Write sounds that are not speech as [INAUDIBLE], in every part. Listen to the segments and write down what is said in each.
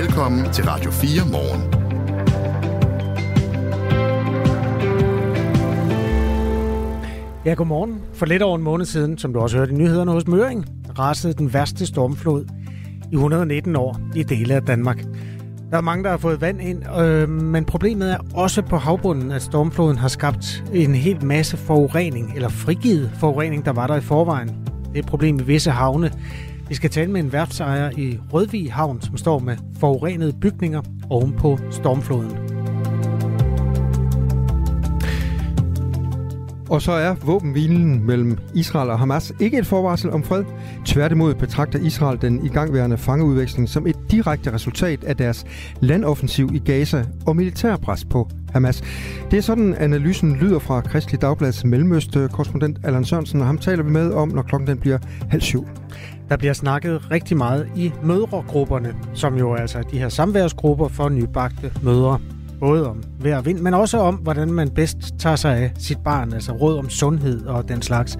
Velkommen til Radio 4 morgen. Ja, godmorgen. For lidt over en måned siden, som du også hørte i nyhederne hos Møring, rasede den værste stormflod i 119 år i dele af Danmark. Der er mange, der har fået vand ind, øh, men problemet er også på havbunden, at stormfloden har skabt en helt masse forurening, eller frigivet forurening, der var der i forvejen. Det er et problem i visse havne. Vi skal tale med en værftsejer i Rødvig Havn, som står med forurenede bygninger oven på stormfloden. Og så er våbenhvilen mellem Israel og Hamas ikke et forvarsel om fred. Tværtimod betragter Israel den igangværende fangeudveksling som et direkte resultat af deres landoffensiv i Gaza og militærpres på Hamas. Det er sådan, analysen lyder fra Kristelig Dagblads Mellemøst-korrespondent Allan Sørensen, og ham taler vi med om, når klokken den bliver halv syv. Der bliver snakket rigtig meget i mødregrupperne, som jo er altså de her samværsgrupper for nybagte mødre. Både om vejr og vind, men også om, hvordan man bedst tager sig af sit barn, altså råd om sundhed og den slags.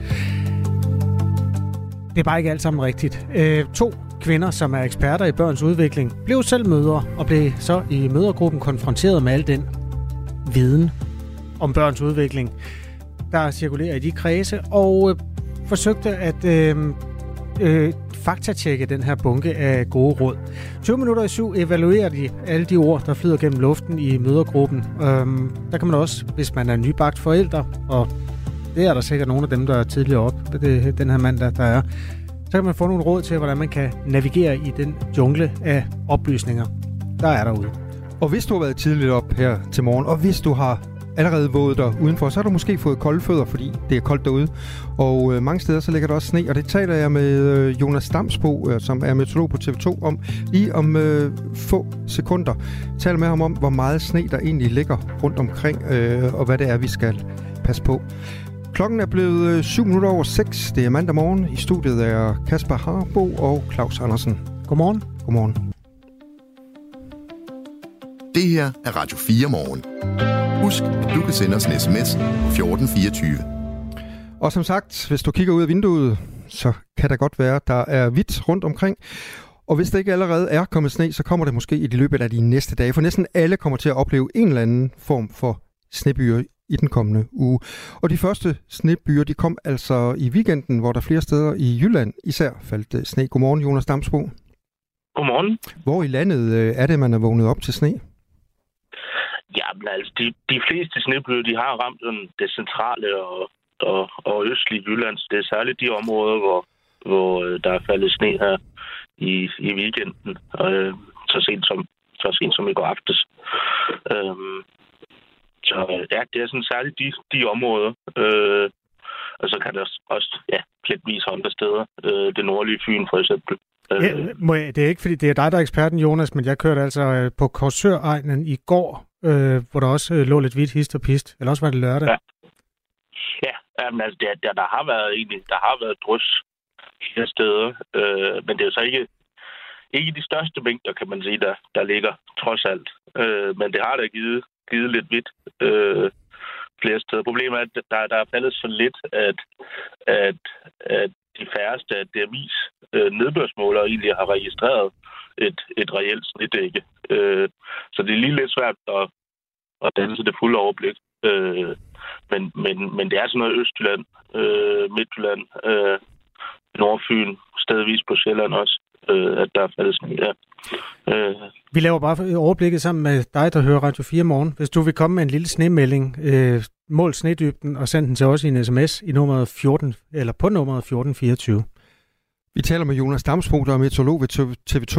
Det er bare ikke alt sammen rigtigt. Øh, to kvinder, som er eksperter i børns udvikling, blev selv mødre og blev så i mødergruppen konfronteret med al den viden om børns udvikling, der cirkulerer i de kredse, og øh, forsøgte at øh, øh, faktatjekke den her bunke af gode råd. 20 minutter i syv evaluerer de alle de ord, der flyder gennem luften i mødergruppen. Øhm, der kan man også, hvis man er nybagt forældre, og det er der sikkert nogle af dem, der er tidligere op, det er den her mand, der, der er, så kan man få nogle råd til, hvordan man kan navigere i den jungle af oplysninger, der er derude. Og hvis du har været tidligt op her til morgen, og hvis du har allerede våget dig udenfor, så har du måske fået kolde fødder, fordi det er koldt derude. Og øh, mange steder så ligger der også sne, og det taler jeg med øh, Jonas Damsbo, øh, som er meteorolog på TV2, om lige om øh, få sekunder. Jeg taler med ham om, hvor meget sne der egentlig ligger rundt omkring, øh, og hvad det er, vi skal passe på. Klokken er blevet øh, 7 minutter over 6. Det er mandag morgen. I studiet er Kasper Harbo og Claus Andersen. Godmorgen. Godmorgen. Det her er Radio 4 morgen. Husk, at du kan sende os en sms på 1424. Og som sagt, hvis du kigger ud af vinduet, så kan der godt være, der er hvidt rundt omkring. Og hvis det ikke allerede er kommet sne, så kommer det måske i de løbet af de næste dage. For næsten alle kommer til at opleve en eller anden form for snebyer i den kommende uge. Og de første snebyer, de kom altså i weekenden, hvor der flere steder i Jylland især faldt øh, sne. Godmorgen, Jonas Damsbo. Godmorgen. Hvor i landet øh, er det, man er vågnet op til sne? Jamen altså, de, de fleste snebyer, de har ramt den, det centrale og, og, og østlige Jylland. Det er særligt de områder, hvor, hvor øh, der er faldet sne her i, i weekenden. Øh, så sent som så sent som i går aftes. Øh, så ja, det er sådan særligt de, de områder. Øh, og så kan der også ja, pletvis andre steder. Øh, det nordlige Fyn for eksempel. Øh, ja, må jeg, det er ikke, fordi det er dig, der er eksperten, Jonas, men jeg kørte altså øh, på Korsøregnen i går, øh, hvor der også øh, lå lidt hvidt hist og pist. Eller også var det lørdag. Ja, ja jamen, altså, der, der, der, har været egentlig, der har været drys flere steder, øh, men det er jo så ikke, ikke de største mængder, kan man sige, der, der ligger trods alt. Øh, men det har da givet, givet lidt hvidt øh, flere steder. Problemet er, at der, der er faldet så lidt, at, at, at de færreste af DMI's øh, nedbørsmålere egentlig har registreret et, et reelt snitdække. Øh, så det er lige lidt svært at, at danse det fulde overblik. Øh, men, men, men det er sådan noget Østjylland, øh, Midtjylland, øh, Nordfyn, stedvis på Sjælland også, øh, at der er faldet sne der. Øh. Vi laver bare overblikket sammen med dig, der hører Radio 4 morgen. Hvis du vil komme med en lille snemelding, øh, mål snedybden og send den til os i en sms i nummeret 14, eller på nummeret 1424. Vi taler med Jonas Damsbo, der er meteorolog ved TV2.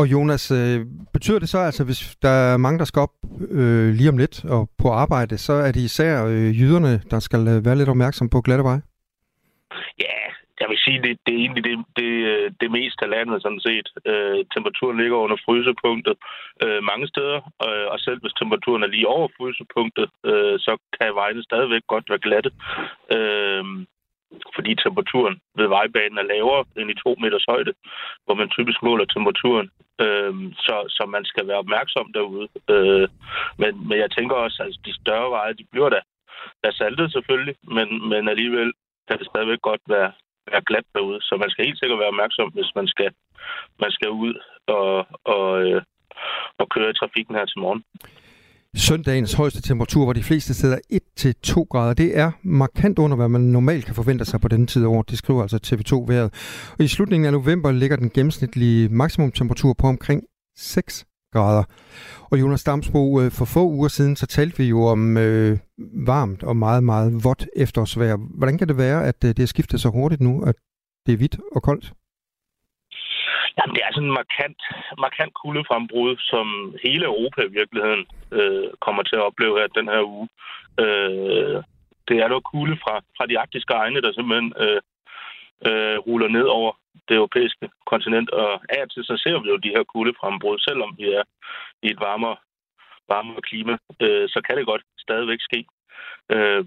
Og Jonas, øh, betyder det så, altså hvis der er mange, der skal op øh, lige om lidt og på arbejde, så er det især øh, jyderne, der skal øh, være lidt opmærksom på glatte veje? Ja, jeg vil sige, det, det er egentlig det, det, øh, det meste af landet sådan set. Øh, temperaturen ligger under frysepunktet øh, mange steder, øh, og selv hvis temperaturen er lige over frysepunktet, øh, så kan vejene stadigvæk godt være glatte. Øh, fordi temperaturen ved vejbanen er lavere end i to meters højde, hvor man typisk måler temperaturen. Øh, så, så man skal være opmærksom derude. Øh, men, men jeg tænker også, at altså, de større veje, de bliver da, da saltet selvfølgelig, men, men alligevel kan det stadigvæk godt være, være glat derude. Så man skal helt sikkert være opmærksom, hvis man skal, man skal ud og, og, øh, køre i trafikken her til morgen. Søndagens højeste temperatur var de fleste steder 1-2 grader. Det er markant under, hvad man normalt kan forvente sig på denne tid af året. Det skriver altså TV2-vejret. Og i slutningen af november ligger den gennemsnitlige maksimumtemperatur på omkring 6 grader. Og Jonas Damsbo, øh, for få uger siden, så talte vi jo om øh, varmt og meget, meget vådt efterårsvejr. Hvordan kan det være, at øh, det er skiftet så hurtigt nu, at det er hvidt og koldt? Jamen, det er sådan en markant, markant kuldefrembrud, som hele Europa i virkeligheden øh, kommer til at opleve her den her uge. Øh, det er noget kulde fra, fra de arktiske egne, der simpelthen øh, øh, ruller ned over det europæiske kontinent. Og af og til så ser vi jo de her kuldefrembrud, selvom vi er i et varmere, varmere klima, øh, så kan det godt stadigvæk ske. Øh,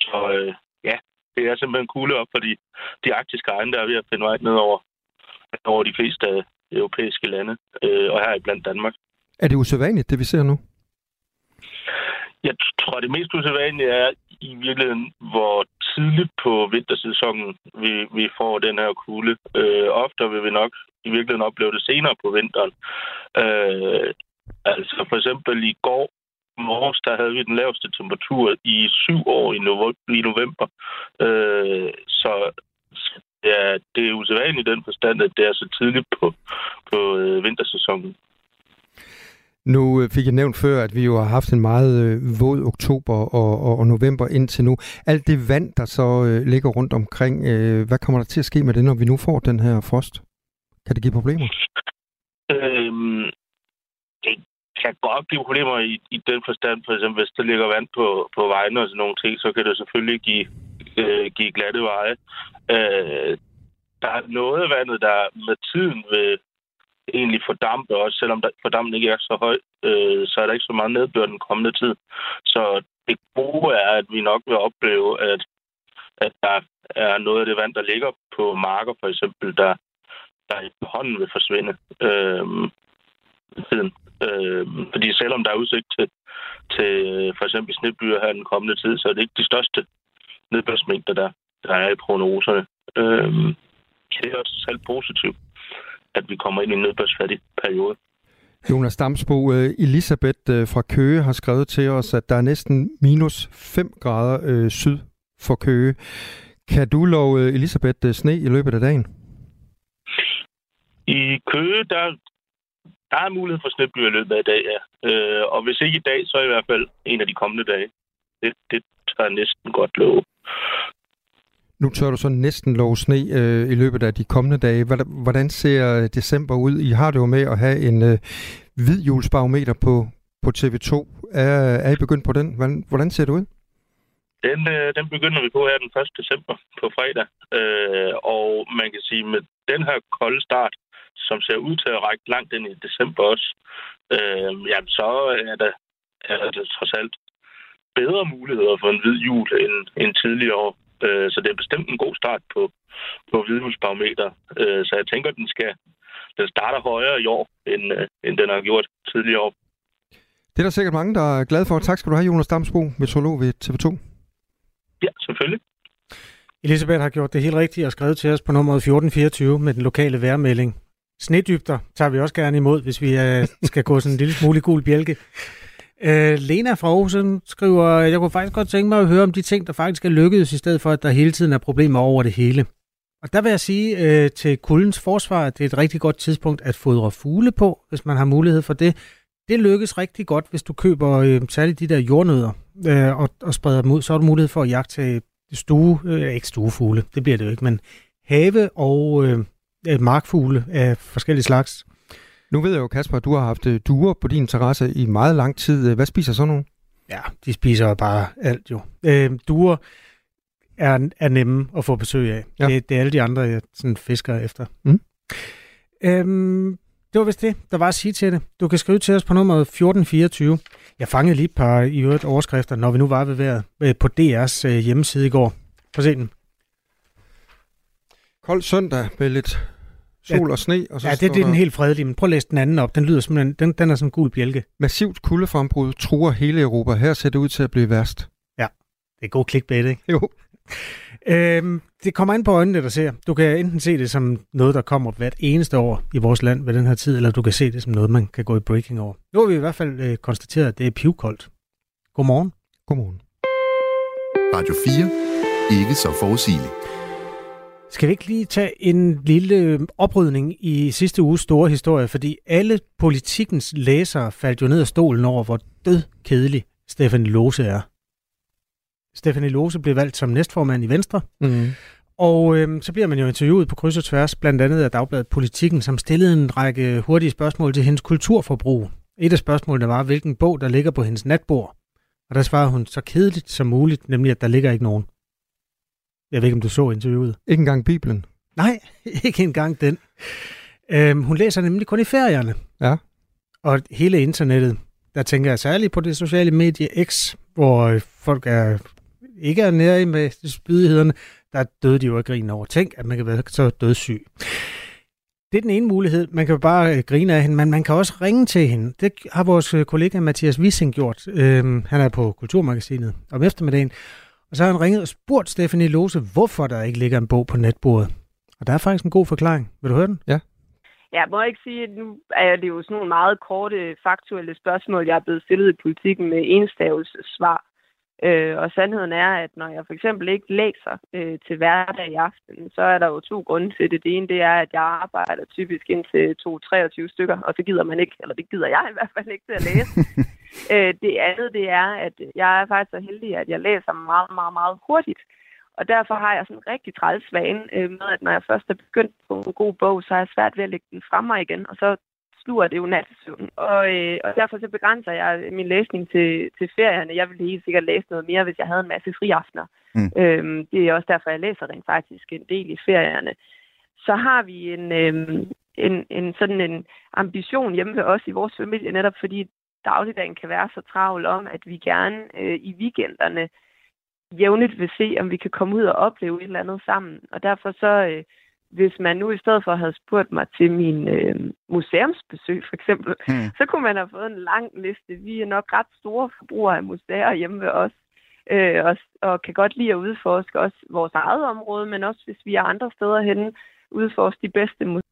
så øh, ja, det er simpelthen kulde op for de, de arktiske egne, der er ved at finde vej ned over over de fleste af europæiske lande, øh, og her i blandt Danmark. Er det usædvanligt, det vi ser nu? Jeg tror, det mest usædvanlige er i virkeligheden, hvor tidligt på vintersæsonen vi, vi får den her kulde. Øh, ofte vil vi nok i virkeligheden opleve det senere på vinteren. Øh, altså for eksempel i går morges, der havde vi den laveste temperatur i syv år i, november. Øh, så det er, det er usædvanligt i den forstand, at det er så tidligt på, på øh, vintersæsonen. Nu øh, fik jeg nævnt før, at vi jo har haft en meget øh, våd oktober og, og, og november indtil nu. Alt det vand, der så øh, ligger rundt omkring, øh, hvad kommer der til at ske med det, når vi nu får den her frost? Kan det give problemer? Øhm, det kan godt give problemer i, i den forstand, for eksempel hvis der ligger vand på, på vejene og sådan nogle ting, så kan det selvfølgelig give, øh, gik glatte veje. Øh, der er noget af vandet, der med tiden vil egentlig fordampe, også selvom der, fordampen ikke er så høj, øh, så er der ikke så meget nedbør den kommende tid. Så det gode er, at vi nok vil opleve, at, at der er noget af det vand, der ligger på marker, for eksempel, der, der i hånden vil forsvinde øh, tiden. Øh, fordi selvom der er udsigt til, til øh, for eksempel snebyer her den kommende tid, så er det ikke de største nedbørsmængder, der, der er i prognoserne. Øh, det er også selv positivt, at vi kommer ind i en nedbørsfattig periode. Jonas Damsbo, øh, Elisabeth øh, fra Køge har skrevet til os, at der er næsten minus 5 grader øh, syd for Køge. Kan du love øh, Elisabeth sne i løbet af dagen? I Køge, der, der er mulighed for snebyer i løbet af dag, ja. Øh, og hvis ikke i dag, så i hvert fald en af de kommende dage. Det, det tør jeg næsten godt love. Nu tør du så næsten lov sne øh, i løbet af de kommende dage. Hvordan ser øh, december ud? I har det jo med at have en øh, hvid julesbarometer på, på TV2. Er, er I begyndt på den? Hvordan, hvordan ser det ud? Den, øh, den begynder vi på her den 1. december på fredag. Øh, og man kan sige, med den her kolde start, som ser ud til at række langt ind i december også, øh, jamen så er der, er der trods alt bedre muligheder for en hvid jul end, end tidligere år. Øh, så det er bestemt en god start på, på hvidhusbarometer. Øh, så jeg tænker, at den skal den starter højere i år, end, øh, end den har gjort tidligere år. Det er der sikkert mange, der er glade for. Tak skal du have, Jonas Damsbo, meteorolog ved TV2. Ja, selvfølgelig. Elisabeth har gjort det helt rigtigt og skrevet til os på nummer 1424 med den lokale vejrmelding. Snedybder tager vi også gerne imod, hvis vi skal gå sådan en lille smule gul bjælke. Øh, Lena fra Aarhusen skriver, jeg kunne faktisk godt tænke mig at høre om de ting, der faktisk er lykkedes, i stedet for, at der hele tiden er problemer over det hele. Og der vil jeg sige øh, til kuldens forsvar, at det er et rigtig godt tidspunkt at fodre fugle på, hvis man har mulighed for det. Det lykkes rigtig godt, hvis du køber øh, særligt de der jordnødder øh, og, og spreder dem ud. Så har du mulighed for at jagte øh, stue, øh, ikke stuefugle, det bliver det jo ikke, men have og øh, markfugle af forskellige slags. Nu ved jeg jo, Kasper, at du har haft øh, duer på din terrasse i meget lang tid. Hvad spiser sådan nogle? Ja, de spiser bare alt jo. Øh, duer er, er nemme at få besøg af. Ja. Det, det er alle de andre, jeg sådan fisker efter. Mm. Øhm, det var vist det, der var at sige til det. Du kan skrive til os på nummer 1424. Jeg fangede lige et par i øvrigt overskrifter, når vi nu var ved vejret, øh, på DR's øh, hjemmeside i går. Prøv at se den. Kold søndag med lidt sol ja, og sne. Og så ja, det, det er den helt fredelige, men prøv at læse den anden op. Den lyder simpelthen, den, den er sådan en gul bjælke. Massivt kuldefrembrud truer hele Europa. Her ser det ud til at blive værst. Ja, det er god clickbait, ikke? Jo. Øhm, det kommer ind på øjnene, der ser. Du kan enten se det som noget, der kommer hvert eneste år i vores land ved den her tid, eller du kan se det som noget, man kan gå i breaking over. Nu har vi i hvert fald øh, konstateret, at det er pivkoldt. Godmorgen. Godmorgen. Radio 4. Ikke så forudsigeligt. Skal vi ikke lige tage en lille oprydning i sidste uges store historie, fordi alle politikens læsere faldt jo ned af stolen over, hvor død kedelig Stefan Lose er. Stefanie Lose blev valgt som næstformand i Venstre, Mm. og øh, så bliver man jo interviewet på kryds og tværs, blandt andet af Dagbladet Politikken, som stillede en række hurtige spørgsmål til hendes kulturforbrug. Et af spørgsmålene var, hvilken bog, der ligger på hendes natbord. Og der svarede hun så kedeligt som muligt, nemlig at der ligger ikke nogen. Jeg ved ikke, om du så interviewet. Ikke engang Bibelen. Nej, [LAUGHS] ikke engang den. Øhm, hun læser nemlig kun i ferierne. Ja. Og hele internettet, der tænker jeg særligt på det sociale medie X, hvor øh, folk er ikke er nede med spydighederne, der døde de jo af grin over. Tænk, at man kan være så dødssyg. Det er den ene mulighed. Man kan jo bare øh, grine af hende, men man kan også ringe til hende. Det har vores øh, kollega Mathias Wissing gjort. Øhm, han er på Kulturmagasinet om eftermiddagen. Og så har han ringet og spurgt Stephanie Lose, hvorfor der ikke ligger en bog på netbordet. Og der er faktisk en god forklaring. Vil du høre den? Jeg må ikke sige, at nu er det jo sådan nogle meget korte, faktuelle spørgsmål, jeg er blevet stillet i politikken med enstavels svar. Øh, og sandheden er, at når jeg for eksempel ikke læser øh, til hverdag i aften, så er der jo to grunde til det. Det ene, det er, at jeg arbejder typisk indtil 2-23 stykker, og så gider man ikke, eller det gider jeg i hvert fald ikke til at læse. [LAUGHS] øh, det andet, det er, at jeg er faktisk så heldig, at jeg læser meget, meget, meget hurtigt. Og derfor har jeg sådan en rigtig træls vane øh, med, at når jeg først er begyndt på en god bog, så er jeg svært ved at lægge den frem mig igen, og så sluger det jo nattesøvn. Og, øh, og derfor så begrænser jeg min læsning til, til ferierne. Jeg ville helt sikkert læse noget mere, hvis jeg havde en masse friaftener. Mm. Øhm, det er også derfor, jeg læser rent faktisk en del i ferierne. Så har vi en, øhm, en, en sådan en ambition hjemme ved os i vores familie, netop fordi dagligdagen kan være så travl om, at vi gerne øh, i weekenderne jævnligt vil se, om vi kan komme ud og opleve et eller andet sammen. Og derfor så, øh, hvis man nu i stedet for havde spurgt mig til min øh, museumsbesøg for eksempel, Hmm. så kunne man have fået en lang liste. Vi er nok ret store forbrugere af museer hjemme ved os, øh, og, og kan godt lide at udforske også vores eget område, men også hvis vi er andre steder henne, udforske de bedste museer.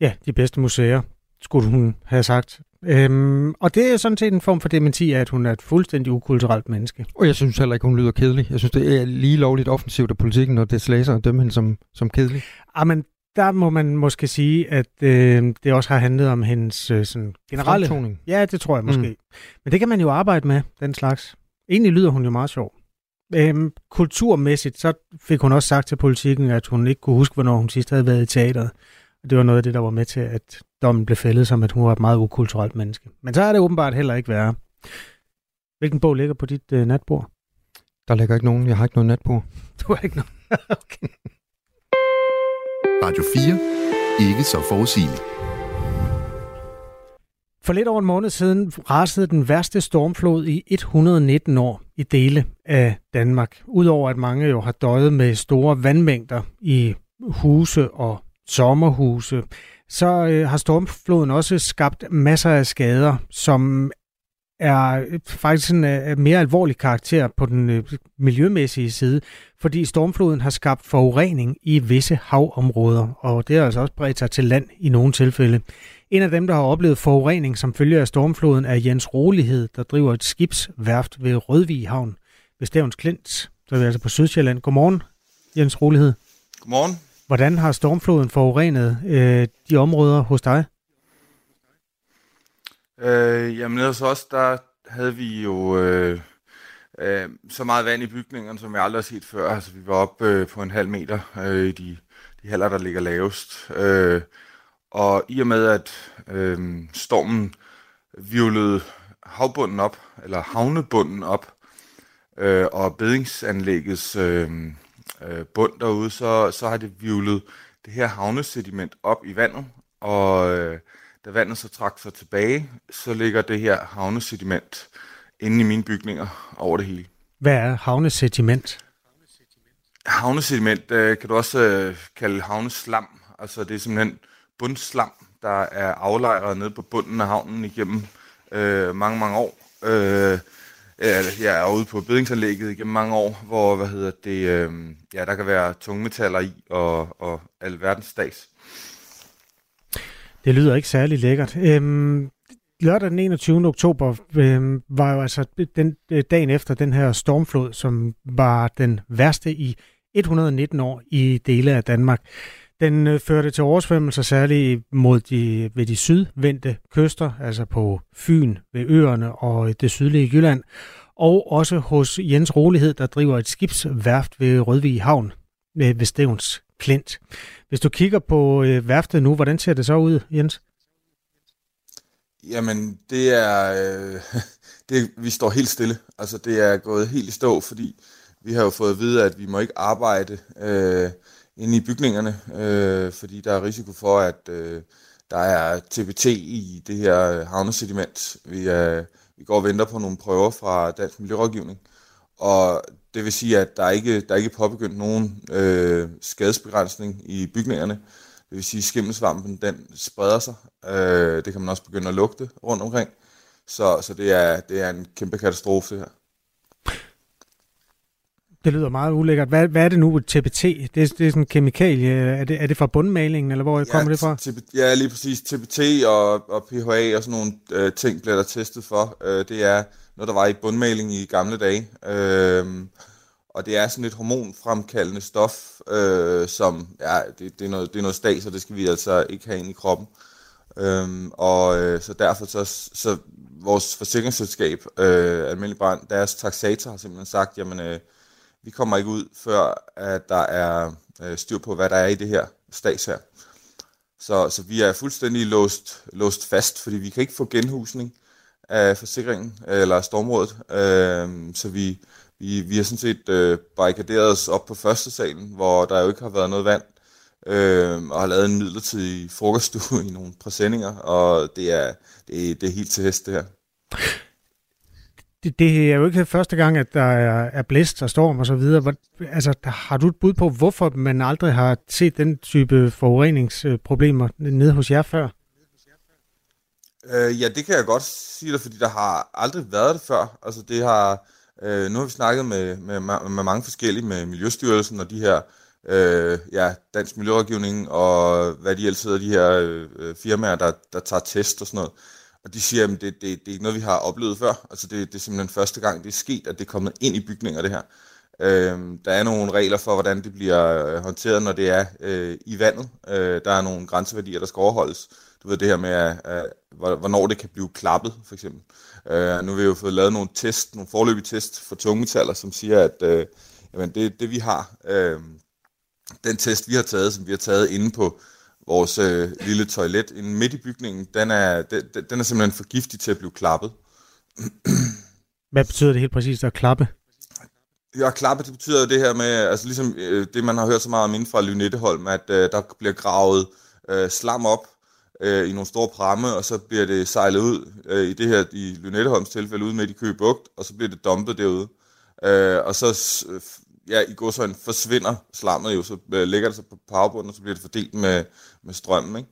Ja, de bedste museer, skulle hun have sagt. Øhm, og det er sådan set en form for dementi af, at hun er et fuldstændig ukulturelt menneske. Og jeg synes heller ikke, hun lyder kedelig. Jeg synes, det er lige lovligt offensivt af politikken, når det læser og dømme hende som, som kedelig. Ah, men der må man måske sige, at øh, det også har handlet om hendes øh, sådan generelle... Fremtoning. Ja, det tror jeg måske. Mm. Men det kan man jo arbejde med, den slags. Egentlig lyder hun jo meget sjov. Øhm, kulturmæssigt, så fik hun også sagt til politikken, at hun ikke kunne huske, hvornår hun sidst havde været i teateret. Det var noget af det, der var med til, at dommen blev fældet som, at hun var et meget ukulturelt menneske. Men så er det åbenbart heller ikke værre. Hvilken bog ligger på dit øh, natbord? Der ligger ikke nogen. Jeg har ikke noget natbord. [LAUGHS] Du har ikke noget. [LAUGHS] okay. Radio 4. Ikke så forudsigeligt. For lidt over en måned siden rasede den værste stormflod i 119 år i dele af Danmark. Udover at mange jo har døjet med store vandmængder i huse og sommerhuse, så øh, har stormfloden også skabt masser af skader, som er øh, faktisk en uh, mere alvorlig karakter på den uh, miljømæssige side, fordi stormfloden har skabt forurening i visse havområder, og det har altså også bredt sig til land i nogle tilfælde. En af dem, der har oplevet forurening som følge af stormfloden, er Jens Rolighed, der driver et skibsværft ved Rødvig Havn ved Stævns Klint. Så er vi altså på Sydsjælland. Godmorgen, Jens Rolighed. Godmorgen. Hvordan har stormfloden forurenet øh, de områder hos dig? Øh, jamen hos os, der havde vi jo øh, øh, så meget vand i bygningerne, som jeg aldrig har set før. Altså vi var oppe øh, på en halv meter øh, i de, de haller, der ligger lavest. Øh, og i og med, at øh, stormen violede havbunden op, eller havnebunden op, øh, og bedingsanlæggets øh, øh, bund derude, så, så har det virvlet det her havnesediment op i vandet, og øh, da vandet så trak sig tilbage, så ligger det her havnesediment inde i mine bygninger over det hele. Hvad er havnesediment? Havnesediment øh, kan du også øh, kalde havneslam. Altså det er simpelthen bundslam, der er aflejret nede på bunden af havnen igennem øh, mange, mange år. Øh, øh, jeg er ude på bødingsanlægget igennem mange år, hvor hvad hedder det, øh, ja, der kan være tungmetaller i og, og alverdens stags. Det lyder ikke særlig lækkert. Øhm, lørdag den 21. oktober øhm, var jo altså den, øh, dagen efter den her stormflod, som var den værste i 119 år i dele af Danmark. Den øh, førte til oversvømmelser særligt mod de, ved de sydvendte kyster, altså på Fyn, ved øerne og det sydlige Jylland, og også hos Jens Rolighed, der driver et skibsværft ved Rødvig Havn øh, ved Stævns Klint. Hvis du kigger på øh, værftet nu, hvordan ser det så ud, Jens? Jamen, det er... Øh, [LAUGHS] det, vi står helt stille. Altså, det er gået helt i stå, fordi vi har jo fået at vide, at vi må ikke arbejde øh, inde i bygningerne, øh, fordi der er risiko for, at øh, der er TBT i det her øh, havnesediment. Vi, er, vi går og venter på nogle prøver fra Dansk Miljørådgivning, og det vil sige, at der ikke der er ikke påbegyndt nogen øh, skadesbegrænsning i bygningerne. Det vil sige, at skimmelsvampen den spreder sig. Øh, det kan man også begynde at lugte rundt omkring. Så, så det, er, det er en kæmpe katastrofe, det her. Det lyder meget ulækkert. Hvad, hvad er det nu, TPT? Det, det er sådan en kemikalie. Er det, er det fra bundmalingen, eller hvor ja, kommer det fra? Ja, lige præcis. TPT og, og PHA og sådan nogle øh, ting bliver der testet for. Øh, det er noget, der var i bundmaling i gamle dage. Øh, og det er sådan et hormonfremkaldende stof, øh, som, ja, det, det, er noget, det er noget stas, og det skal vi altså ikke have ind i kroppen. Øhm, og øh, så derfor så, så vores forsikringsselskab, øh, Almindelig Brand, deres taxator har simpelthen sagt, jamen øh, vi kommer ikke ud, før at der er øh, styr på, hvad der er i det her stas her. Så, så vi er fuldstændig låst, låst fast, fordi vi kan ikke få genhusning af forsikringen eller stormrådet. Øh, så vi, vi, vi har sådan set øh, barrikaderet os op på første salen, hvor der jo ikke har været noget vand, øh, og har lavet en midlertidig frokoststue i nogle præsendinger, og det er, det, det er helt til hest, det her. Det, det er jo ikke første gang, at der er, er blæst og storm og så videre. Altså, har du et bud på, hvorfor man aldrig har set den type forureningsproblemer nede hos jer før? Øh, ja, det kan jeg godt sige dig, fordi der har aldrig været det før. Altså, det har Øh, nu har vi snakket med, med, med mange forskellige, med Miljøstyrelsen og de her, øh, ja, Dansk Miljørådgivning, og hvad de ellers hedder, de her øh, øh firmaer, der, der tager test og sådan noget. Og de siger, at det, det, det er ikke noget, vi har oplevet før. Altså det, det er simpelthen første gang, det er sket, at det er kommet ind i bygninger, det her. Øh, der er nogle regler for, hvordan det bliver øh, håndteret, når det er øh, i vandet. Øh, der er nogle grænseværdier, der skal overholdes. Du ved det her med, at, at, hvornår det kan blive klappet, for eksempel. Øh, nu har vi jo fået lavet nogle test, nogle forløbige test for tungmetaller, som siger, at øh, jamen det, det vi har, øh, den test vi har taget, som vi har taget inde på vores øh, lille toilet inde midt i bygningen, den er, den, den er simpelthen for giftig til at blive klappet. Hvad betyder det helt præcist at klappe? Ja, klappe, det betyder det her med, altså ligesom øh, det, man har hørt så meget om inden fra Lynetteholm, at øh, der bliver gravet øh, slam op øh, i nogle store pramme, og så bliver det sejlet ud, øh, i det her, i Lynetteholms tilfælde, ud med i Køge Bugt, og så bliver det dumpet derude. Øh, og så, ja, i går så forsvinder slammet jo, så øh, ligger det sig på powerbunden, og så bliver det fordelt med, med strømmen, ikke?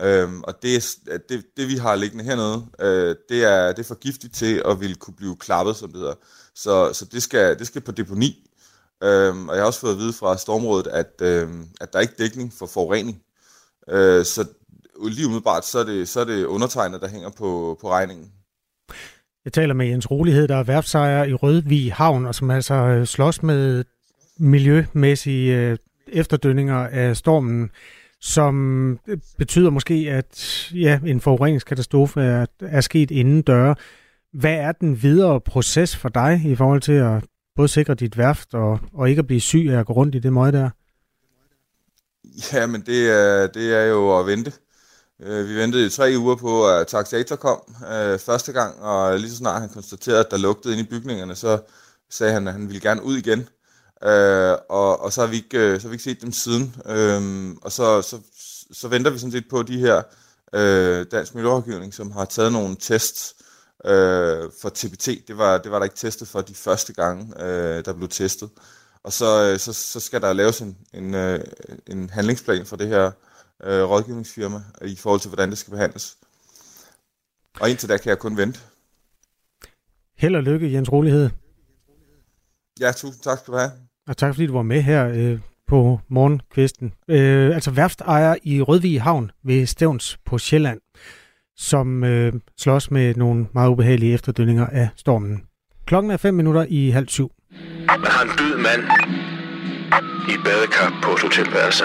Øhm, og det, det, det, vi har liggende hernede, øh, det, er, det er for giftigt til at ville kunne blive klappet, som det hedder. Så, så det, skal, det skal på deponi. Øhm, og jeg har også fået at vide fra Stormrådet, at, øh, at der er ikke dækning for forurening. Øh, så lige umiddelbart, så er det, så er det undertegnet, der hænger på, på regningen. Jeg taler med Jens Rolighed, der er værftsejer i Rødvig Havn, og som altså øh, slås med miljømæssige øh, efterdønninger af stormen, som øh, betyder måske, at ja, en forureningskatastrofe er, er sket inden døre. Hvad er den videre proces for dig i forhold til at både sikre dit værft og, og ikke at blive syg af at gå rundt i det møg der? Ja, men det er, det er jo at vente. Øh, vi ventede i tre uger på, at taxator kom øh, første gang, og lige så snart han konstaterede, at der lugtede ind i bygningerne, så sagde han, at han ville gerne ud igen. Øh, og, og så, har vi ikke, øh, så har vi ikke set dem siden. Øh, og så, så, så venter vi sådan set på de her øh, dansk miljørådgivning, som har taget nogle tests øh, for TPT. Det var, det var der ikke testet for de første gange, øh, der blev testet. Og så, øh, så, så skal der laves en, en, øh, en handlingsplan for det her øh, rådgivningsfirma i forhold til, hvordan det skal behandles. Og indtil da kan jeg kun vente. Held og lykke, Jens Rolighed. Ja, tusind tak skal du have. Og tak fordi du var med her øh, på morgenkvisten. Øh, altså værftejer i Rødvig Havn ved Stævns på Sjælland, som øh, slås med nogle meget ubehagelige efterdønninger af stormen. Klokken er 5 minutter i halv syv. Man har en død mand i badekar på et hotelværelse.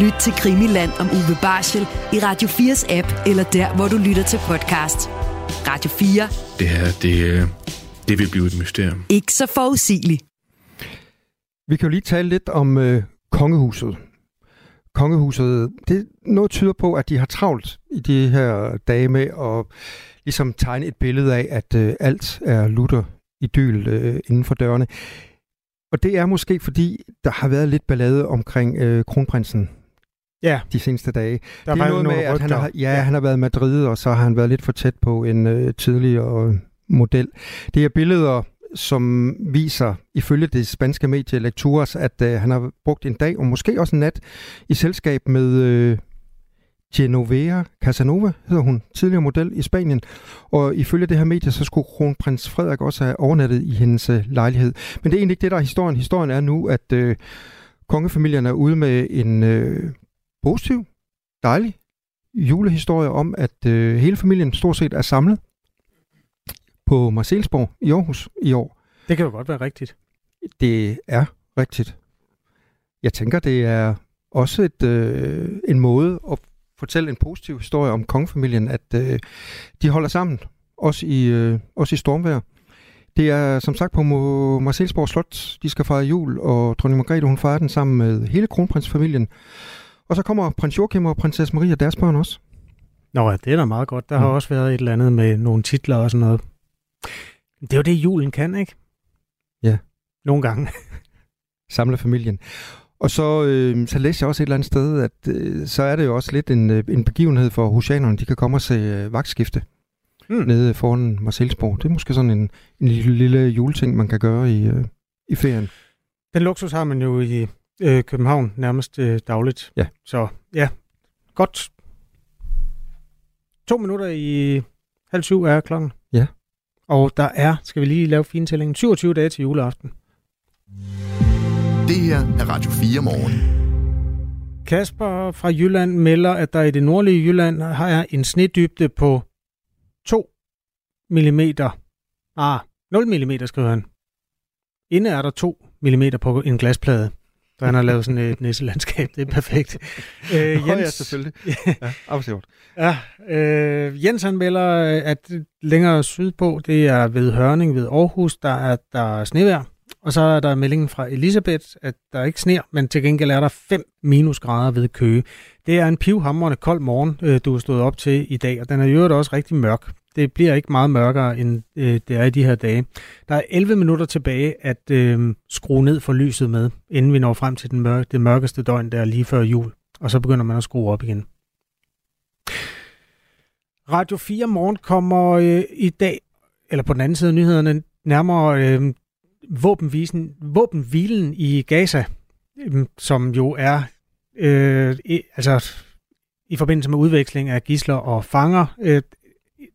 Lyt til Krimiland om Uwe Barschel i Radio 4's app, eller der, hvor du lytter til podcast. Radio 4. Det her, det, øh, det vil blive et mysterium. Ikke så forudsigeligt. Vi kan jo lige tale lidt om øh, kongehuset. Kongehuset, det noget tyder på, at de har travlt i de her dage med at ligesom tegne et billede af, at øh, alt er lutter idyl øh, inden for dørene. Og det er måske fordi, der har været lidt ballade omkring øh, kronprinsen Ja, de seneste dage. der det er noget med, at han har, ja, han har været i Madrid, og så har han været lidt for tæt på en øh, tidligere model. Det er billeder, som viser, ifølge det spanske medie Lecturas, at øh, han har brugt en dag, og måske også en nat, i selskab med øh, Genovea Casanova, hedder hun, tidligere model i Spanien. Og ifølge det her medie, så skulle kronprins Frederik også have overnattet i hendes øh, lejlighed. Men det er egentlig ikke det, der er historien. Historien er nu, at øh, kongefamilien er ude med en øh, positiv, dejlig julehistorie om, at øh, hele familien stort set er samlet på Marcelsborg i Aarhus i år. Det kan jo godt være rigtigt. Det er rigtigt. Jeg tænker, det er også et, øh, en måde at fortælle en positiv historie om kongefamilien, at øh, de holder sammen, også i, øh, også i stormvejr. Det er som sagt på Marcelsborg Slot, de skal fejre jul, og dronning Margrethe hun fejrer den sammen med hele kronprinsfamilien. Og så kommer prins Joachim og prinsesse Marie og deres børn også. Nå ja, det er da meget godt. Der har Mm. også været et eller andet med nogle titler og sådan noget. Det er jo det, julen kan, ikke? Ja. Nogle gange. [LAUGHS] samle familien. Og så, øh, så læste jeg også et eller andet sted, at øh, så er det jo også lidt en, øh, en begivenhed for husianerne. De kan komme og se øh, vagtskifte Mm. nede foran Marcelsborg. Det er måske sådan en, en lille, lille juleting, man kan gøre i, øh, i ferien. Den luksus har man jo i øh, København nærmest øh, dagligt. Ja. Så ja, godt. To minutter i halv syv er klokken. Ja. Og der er, skal vi lige lave fintællingen, 27 dage til juleaften. Det her er Radio 4 morgen. Kasper fra Jylland melder, at der i det nordlige Jylland har en snedybde på 2 mm. Ah, 0 mm skriver han. Inde er der 2 mm på en glasplade. Så han har lavet sådan et nisselandskab. Det er perfekt. [LAUGHS] Øh, Nå ja, selvfølgelig. [LAUGHS] Ja, absolut. Ja, øh, Jens han melder, øh, at længere sydpå, det er ved Hørning ved Aarhus, der er der er snevejr. Og så er der meldingen fra Elisabeth, at der ikke sner, men til gengæld er der 5 minusgrader ved Køge. Det er en pivhamrende kold morgen, øh, du er stået op til i dag, og den er i øvrigt også rigtig mørk. Det bliver ikke meget mørkere, end øh, det er i de her dage. Der er 11 minutter tilbage at øh, skrue ned for lyset med, inden vi når frem til den mørke, det mørkeste døgn, der er lige før jul. Og så begynder man at skrue op igen. Radio 4 Morgen kommer øh, i dag, eller på den anden side af nyhederne, nærmere øh, våbenvisen, våbenhvilen i Gaza, øh, som jo er øh, i, altså, i forbindelse med udveksling af gisler og fanger, øh,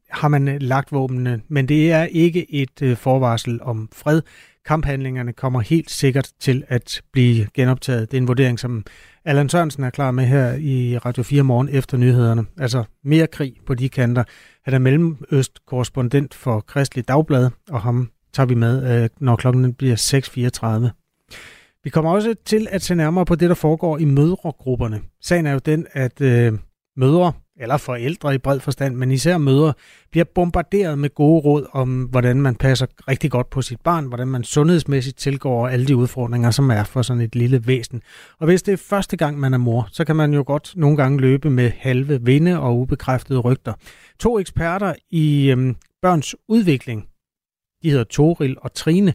har man øh, lagt våbnene, men det er ikke et øh, forvarsel om fred. Kamphandlingerne kommer helt sikkert til at blive genoptaget. Det er en vurdering, som Allan Sørensen er klar med her i Radio 4 morgen efter nyhederne. Altså mere krig på de kanter. Han er mellemøstkorrespondent for Kristelig Dagblad, og ham tager vi med, øh, når klokken bliver 6.34. Vi kommer også til at se nærmere på det, der foregår i mødregrupperne. Sagen er jo den, at øh, mødre, eller forældre i bred forstand, men især mødre, bliver bombarderet med gode råd om, hvordan man passer rigtig godt på sit barn, hvordan man sundhedsmæssigt tilgår alle de udfordringer, som er for sådan et lille væsen. Og hvis det er første gang, man er mor, så kan man jo godt nogle gange løbe med halve vinde og ubekræftede rygter. To eksperter i øhm, børns udvikling, de hedder Toril og Trine,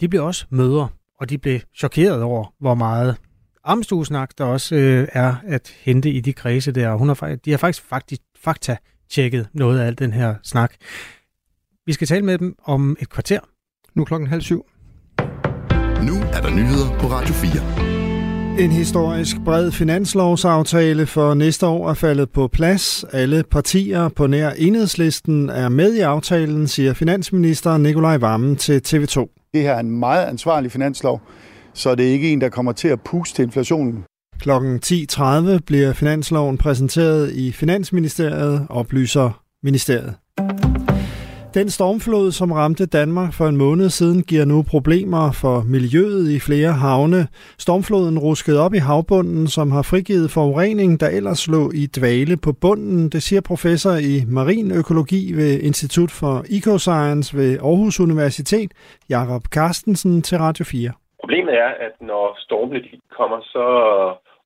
de blev også mødre, og de blev chokeret over, hvor meget amstuesnak der også øh, er at hente i de kredse der. Hun har, de har faktisk, faktisk fakta-tjekket noget af al den her snak. Vi skal tale med dem om et kvarter. Nu er klokken halv syv. Nu er der nyheder på Radio 4. En historisk bred finanslovsaftale for næste år er faldet på plads. Alle partier på nær enhedslisten er med i aftalen, siger finansminister Nikolaj Vammen til TV2. Det her er en meget ansvarlig finanslov, så det er ikke en, der kommer til at puste inflationen. Klokken 10.30 bliver finansloven præsenteret i Finansministeriet, oplyser ministeriet. Den stormflod, som ramte Danmark for en måned siden, giver nu problemer for miljøet i flere havne. Stormfloden ruskede op i havbunden, som har frigivet forurening, der ellers lå i dvale på bunden. Det siger professor i marin økologi ved Institut for Ecoscience ved Aarhus Universitet, Jakob Carstensen til Radio 4. Problemet er, at når stormene de kommer, så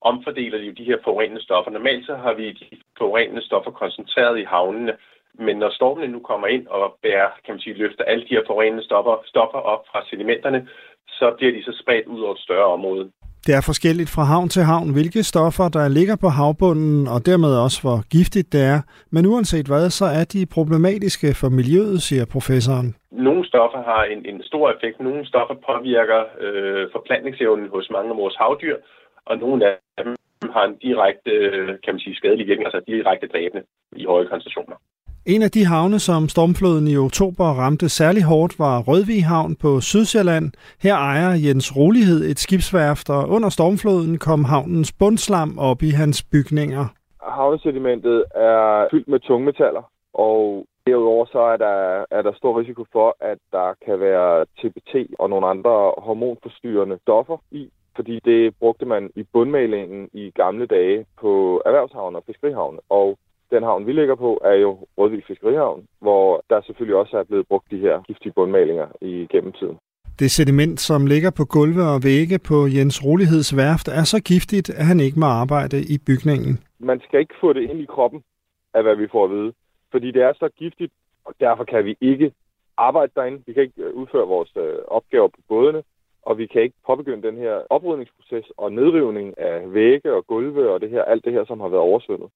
omfordeler de jo de her forurenende stoffer. Normalt så har vi de forurenende stoffer koncentreret i havnene, men når stormene nu kommer ind og bærer, kan man sige, løfter alle de her forurenende stoffer, stoffer op fra sedimenterne, så bliver de så spredt ud over et større område. Det er forskelligt fra havn til havn, hvilke stoffer, der ligger på havbunden, og dermed også hvor giftigt det er. Men uanset hvad, så er de problematiske for miljøet, siger professoren. Nogle stoffer har en, en stor effekt. Nogle stoffer påvirker øh, forplantningsevnen hos mange af vores havdyr, og nogle af dem har en direkte, øh, kan man sige, skadelig virkning, altså direkte dræbende i høje koncentrationer. En af de havne, som stormfloden i oktober ramte særlig hårdt, var Rødvig Havn på Sydsjælland. Her ejer Jens Rolighed et skibsværft, og under stormfloden kom havnens bundslam op i hans bygninger. Havnesedimentet er fyldt med tungmetaller, og derudover så er der, er der stor risiko for, at der kan være TBT og nogle andre hormonforstyrrende stoffer i, fordi det brugte man i bundmalingen i gamle dage på erhvervshavne og fiskerihavne. Og den havn, vi ligger på, er jo Rødvig Fiskerihavn, hvor der selvfølgelig også er blevet brugt de her giftige bundmalinger i gennem tiden. Det sediment, som ligger på gulve og vægge på Jens Roligheds værft, er så giftigt, at han ikke må arbejde i bygningen. Man skal ikke få det ind i kroppen af, hvad vi får at vide. Fordi det er så giftigt, og derfor kan vi ikke arbejde derinde. Vi kan ikke øh, udføre vores øh, opgaver på bådene, og vi kan ikke påbegynde den her oprydningsproces og nedrivning af vægge og gulve og det her, alt det her, som har været oversvømmet.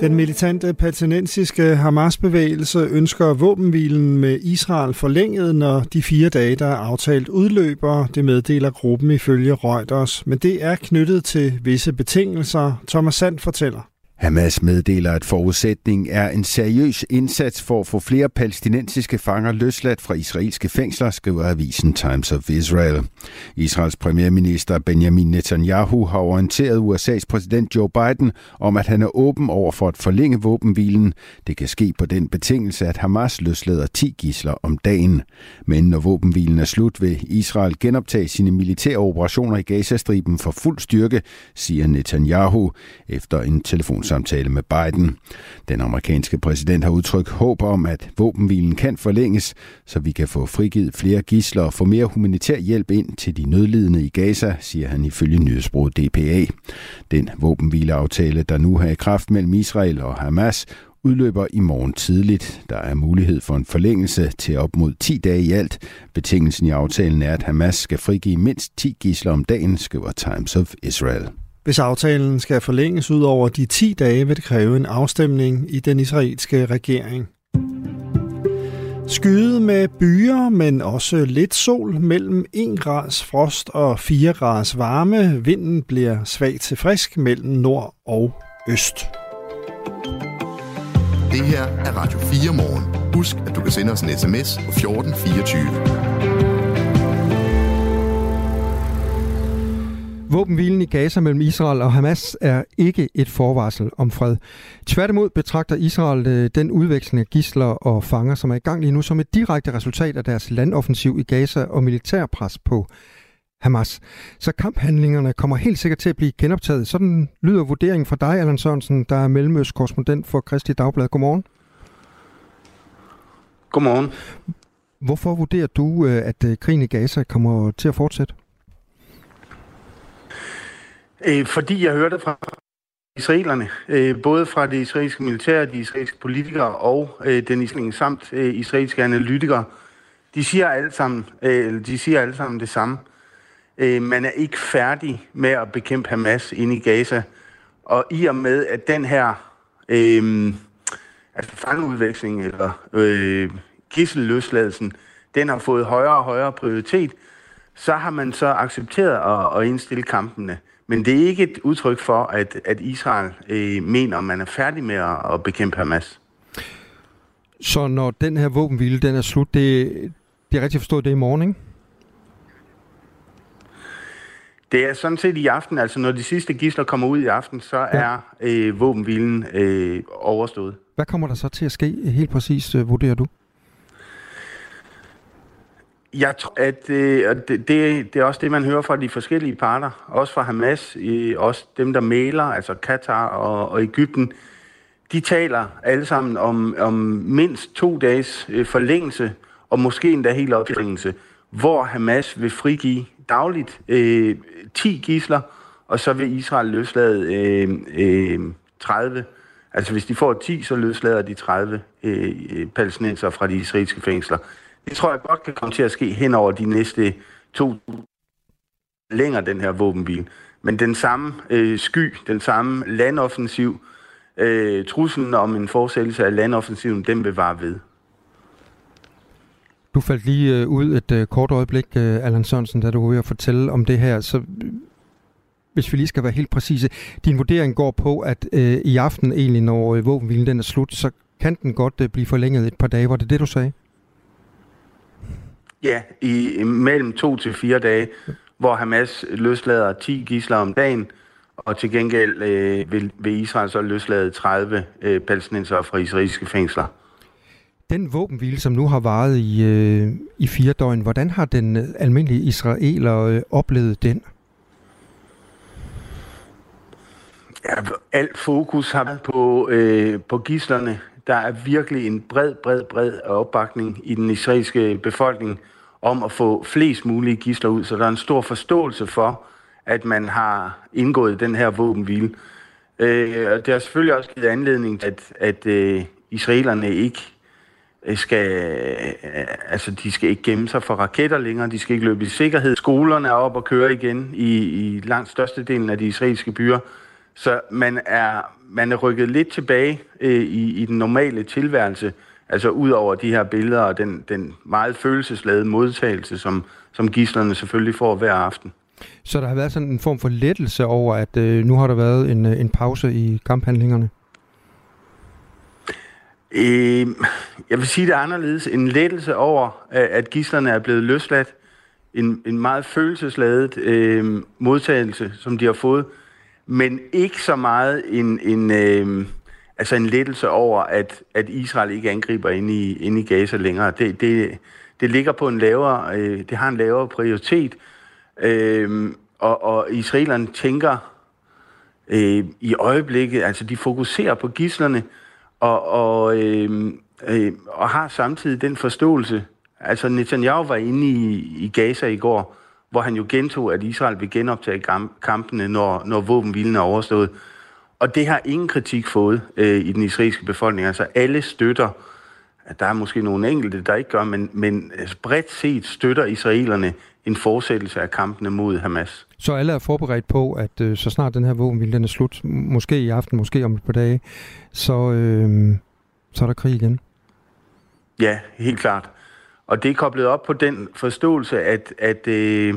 Den militante palæstinensiske Hamas-bevægelse ønsker våbenhvilen med Israel forlænget, når de fire dage, der er aftalt, udløber. Det meddeler gruppen ifølge Reuters, men det er knyttet til visse betingelser. Thomas Sand fortæller. Hamas meddeler, at forudsætning er en seriøs indsats for at få flere palæstinensiske fanger løsladt fra israelske fængsler, skriver avisen Times of Israel. Israels premierminister Benjamin Netanyahu har orienteret USA's præsident Joe Biden om, at han er åben over for at forlænge våbenhvilen. Det kan ske på den betingelse, at Hamas løslader 10 gisler om dagen. Men når våbenhvilen er slut, vil Israel genoptage sine militære operationer i Gazastriben for fuld styrke, siger Netanyahu efter en telefon telefonsamtale med Biden. Den amerikanske præsident har udtrykt håb om, at våbenhvilen kan forlænges, så vi kan få frigivet flere gisler og få mere humanitær hjælp ind til de nødlidende i Gaza, siger han ifølge nyhedsbruget DPA. Den våbenhvileaftale, der nu har i kraft mellem Israel og Hamas, udløber i morgen tidligt. Der er mulighed for en forlængelse til op mod 10 dage i alt. Betingelsen i aftalen er, at Hamas skal frigive mindst 10 gisler om dagen, skriver Times of Israel. Hvis aftalen skal forlænges ud over de 10 dage, vil det kræve en afstemning i den israelske regering. Skyde med byer, men også lidt sol mellem 1 grads frost og 4 grads varme. Vinden bliver svag til frisk mellem nord og øst. Det her er Radio 4 morgen. Husk, at du kan sende os en sms på 1424. Våbenhvilen i Gaza mellem Israel og Hamas er ikke et forvarsel om fred. Tværtimod betragter Israel øh, den udveksling af gisler og fanger, som er i gang lige nu, som et direkte resultat af deres landoffensiv i Gaza og militærpres på Hamas. Så kamphandlingerne kommer helt sikkert til at blive genoptaget. Sådan lyder vurderingen fra dig, Allan Sørensen, der er mellemøstkorrespondent for Kristi Dagblad. Godmorgen. Godmorgen. Hvorfor vurderer du, øh, at øh, krigen i Gaza kommer til at fortsætte? Øh, fordi jeg hørte fra israelerne, øh, både fra det israelske militær, de israelske politikere og øh, den islænge samt øh, israelske analytikere, de siger alle sammen, øh, de siger alle sammen det samme. Øh, man er ikke færdig med at bekæmpe Hamas inde i Gaza. Og i og med, at den her øh, altså fangeudveksling eller øh, gisselløsladelsen, den har fået højere og højere prioritet, så har man så accepteret at, at indstille kampene. Men det er ikke et udtryk for, at, at Israel øh, mener, at man er færdig med at, at bekæmpe Hamas. Så når den her våbenhvile den er slut, det, det er rigtigt forstået, det er i morgen, ikke? Det er sådan set i aften, altså når de sidste gisler kommer ud i aften, så ja. er øh, våbenhvilen øh, overstået. Hvad kommer der så til at ske helt præcis, øh, vurderer du? Jeg tror, at øh, det, det, det er også det, man hører fra de forskellige parter, også fra Hamas, øh, også dem, der maler, altså Katar og, og Ægypten. De taler alle sammen om, om mindst to dages øh, forlængelse, og måske endda helt opforlængelse, hvor Hamas vil frigive dagligt øh, 10 gisler, og så vil Israel løslade øh, øh, 30. Altså hvis de får 10, så løslader de 30 øh, øh palæstinenser fra de israelske fængsler. Det tror jeg godt kan komme til at ske hen over de næste to længere, den her våbenbil. Men den samme øh, sky, den samme landoffensiv, øh, truslen om en fortsættelse af landoffensiven, den vil vare ved. Du faldt lige øh, ud et øh, kort øjeblik, øh, Allan Sørensen, da du var ved at fortælle om det her. Så hvis vi lige skal være helt præcise, din vurdering går på, at øh, i aften egentlig, når øh, våbenhvilen den er slut, så kan den godt øh, blive forlænget et par dage. Var det det, du sagde? Ja, i mellem to til fire dage, hvor Hamas løslader 10 gisler om dagen, og til gengæld øh, vil, vil Israel så løslade 30 øh, palæstinenser fra israelske fængsler. Den våbenhvile, som nu har varet i, øh, i fire døgn, hvordan har den almindelige israeler øh, oplevet den? Ja, alt fokus har været på, øh, på gislerne. Der er virkelig en bred, bred, bred opbakning i den israelske befolkning om at få flest mulige gisler ud. Så der er en stor forståelse for, at man har indgået den her våbenhvile. Øh, og det har selvfølgelig også givet anledning til, at, at øh, israelerne ikke øh, skal, øh, altså de skal ikke gemme sig for raketter længere, de skal ikke løbe i sikkerhed. Skolerne er op og køre igen i, i langt størstedelen af de israelske byer. Så man er, man er rykket lidt tilbage øh, i, i den normale tilværelse, altså ud over de her billeder og den, den meget følelsesladede modtagelse, som, som gislerne selvfølgelig får hver aften. Så der har været sådan en form for lettelse over, at øh, nu har der været en, øh, en pause i kamphandlingerne? Øh, jeg vil sige det anderledes. En lettelse over, at gislerne er blevet løsladt. En, en meget følelsesladet øh, modtagelse, som de har fået. Men ikke så meget en, en, øh, altså en lettelse over, at, at Israel ikke angriber ind i, ind i Gaza længere. Det, det, det ligger på en lavere, øh, det har en lavere prioritet. Øh, og, og israelerne tænker øh, i øjeblikket, altså de fokuserer på gislerne, og, og, øh, øh, og har samtidig den forståelse. Altså Netanyahu var inde i, i Gaza i går, hvor han jo gentog, at Israel vil genoptage kampene, når, når våbenhvilen er overstået. Og det har ingen kritik fået øh, i den israelske befolkning. Altså alle støtter, der er måske nogle enkelte, der ikke gør, men, men bredt set støtter israelerne en fortsættelse af kampene mod Hamas. Så alle er forberedt på, at øh, så snart den her våbenhvile den er slut, måske i aften, måske om et par dage, så, øh, så er der krig igen? Ja, helt klart. Og det er koblet op på den forståelse, at, at øh,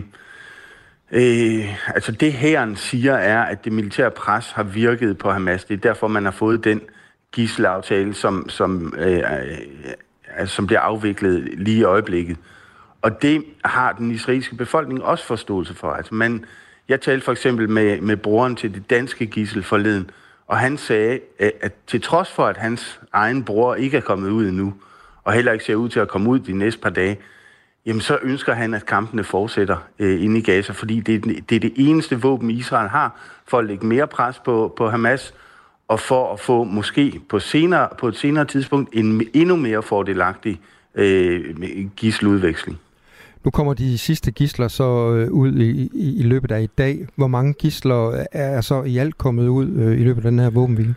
øh, altså det herren siger er, at det militære pres har virket på Hamas. Det er derfor, man har fået den gisselaftale, som, som, øh, øh, som bliver afviklet lige i øjeblikket. Og det har den israelske befolkning også forståelse for. Altså man, jeg talte for eksempel med, med broren til det danske gissel forleden, og han sagde, at til trods for, at hans egen bror ikke er kommet ud endnu, og heller ikke ser ud til at komme ud de næste par dage, jamen så ønsker han, at kampene fortsætter øh, inde i Gaza, fordi det er, det er det eneste våben, Israel har for at lægge mere pres på, på Hamas, og for at få måske på, senere, på et senere tidspunkt en endnu mere fordelagtig øh, gisseludveksling. Nu kommer de sidste gisler så øh, ud i, i, i løbet af i dag. Hvor mange gisler er så i alt kommet ud øh, i løbet af den her våbenhvile?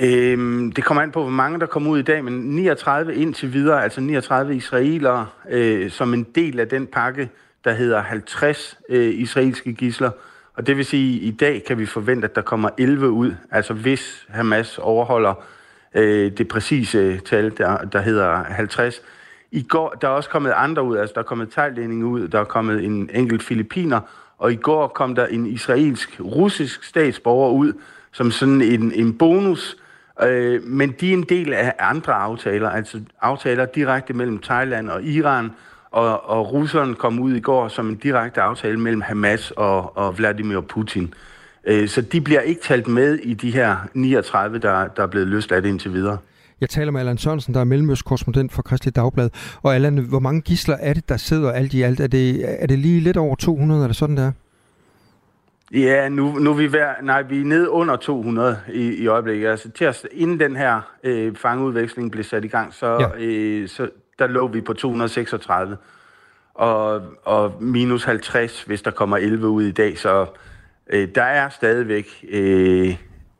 Øhm, det kommer an på, hvor mange der kommer ud i dag, men 39 indtil videre, altså 39 israelere, øh, som en del af den pakke, der hedder 50 øh, israelske gisler. Og det vil sige, at i dag kan vi forvente, at der kommer 11 ud, altså hvis Hamas overholder øh, det præcise øh, tal, der, der hedder 50. I går, der er også kommet andre ud, altså der er kommet thailændinge ud, der er kommet en enkelt filipiner, og i går kom der en israelsk-russisk statsborger ud, som sådan en, en bonus, øh, men de er en del af andre aftaler, altså aftaler direkte mellem Thailand og Iran, og, og russerne kom ud i går som en direkte aftale mellem Hamas og, og Vladimir Putin. Øh, så de bliver ikke talt med i de her 39, der, der er blevet løsladt indtil videre. Jeg taler med Allan Sørensen, der er mellemøstkorrespondent for Kristelig Dagblad. Og Allan, hvor mange gisler er det, der sidder alt i alt? Er det, er det lige lidt over 200, eller sådan der? Ja, nu, nu er vi ved, nej, vi er nede under 200 i, i øjeblikket. Altså, til at, inden den her øh, fangeudveksling blev sat i gang, så, ja. øh, så der lå vi på 236. Og, og minus 50, hvis der kommer 11 ud i dag. Så øh, der er stadigvæk... Øh,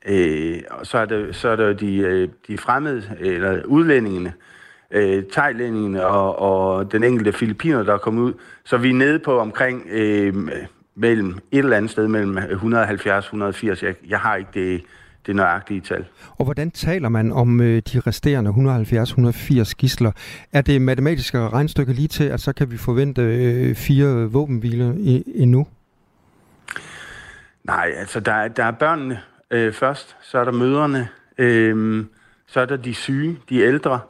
øh, så er det, så er det de, øh, de fremmede, eller udlændingene, øh, thailændingene og, og den enkelte filipiner, der er kommet ud. Så vi er nede på omkring øh, mellem et eller andet sted mellem 170 180. Jeg, jeg har ikke det, det nøjagtige tal. Og hvordan taler man om øh, de resterende 170-180 gisler? Er det matematiske regnstykke lige til, at så kan vi forvente øh, fire våbenhviler endnu? Nej, altså der, der er børnene øh, først, så er der mødrene, øh, så er der de syge, de ældre,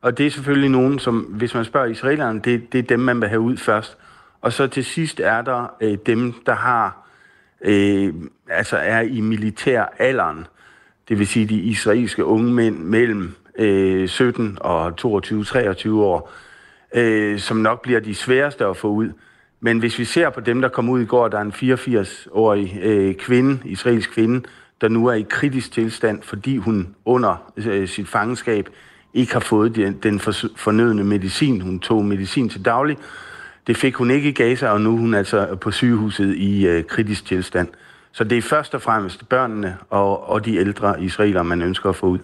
og det er selvfølgelig nogen, som, hvis man spørger israelerne, det, det er dem, man vil have ud først. Og så til sidst er der øh, dem, der har, øh, altså er i militær alderen, det vil sige de israelske unge mænd mellem øh, 17 og 22-23 år, øh, som nok bliver de sværeste at få ud. Men hvis vi ser på dem, der kom ud i går, der er en 84-årig øh, kvinde, israelsk kvinde, der nu er i kritisk tilstand, fordi hun under øh, sit fangenskab ikke har fået den, den fornødende medicin. Hun tog medicin til daglig. Det fik hun ikke i Gaza, og nu er hun altså på sygehuset i øh, kritisk tilstand. Så det er først og fremmest børnene og, og de ældre israelere, man ønsker at få ud.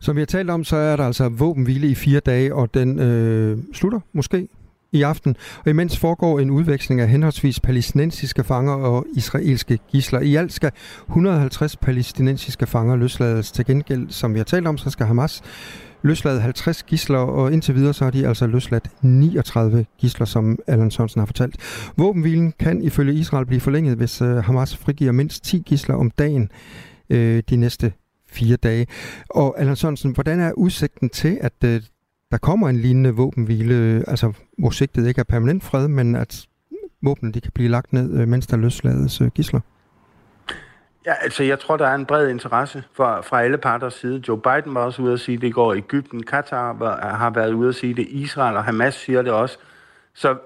Som vi har talt om, så er der altså våbenhvile i fire dage, og den øh, slutter måske i aften. Og imens foregår en udveksling af henholdsvis palæstinensiske fanger og israelske gisler. I alt skal 150 palæstinensiske fanger løslades til gengæld. Som vi har talt om, så skal Hamas løsladt 50 gisler, og indtil videre så har de altså løsladt 39 gisler, som Allan Sørensen har fortalt. Våbenhvilen kan ifølge Israel blive forlænget, hvis øh, Hamas frigiver mindst 10 gisler om dagen øh, de næste fire dage. Og Allan Sørensen, hvordan er udsigten til, at øh, der kommer en lignende våbenhvile, altså hvor sigtet ikke er permanent fred, men at våbnene de kan blive lagt ned, øh, mens der løslades øh, gisler? Ja, altså jeg tror, der er en bred interesse fra, fra alle parters side. Joe Biden var også ude at sige det i går. Egypten, Katar var, har været ude at sige det. Israel og Hamas siger det også. Så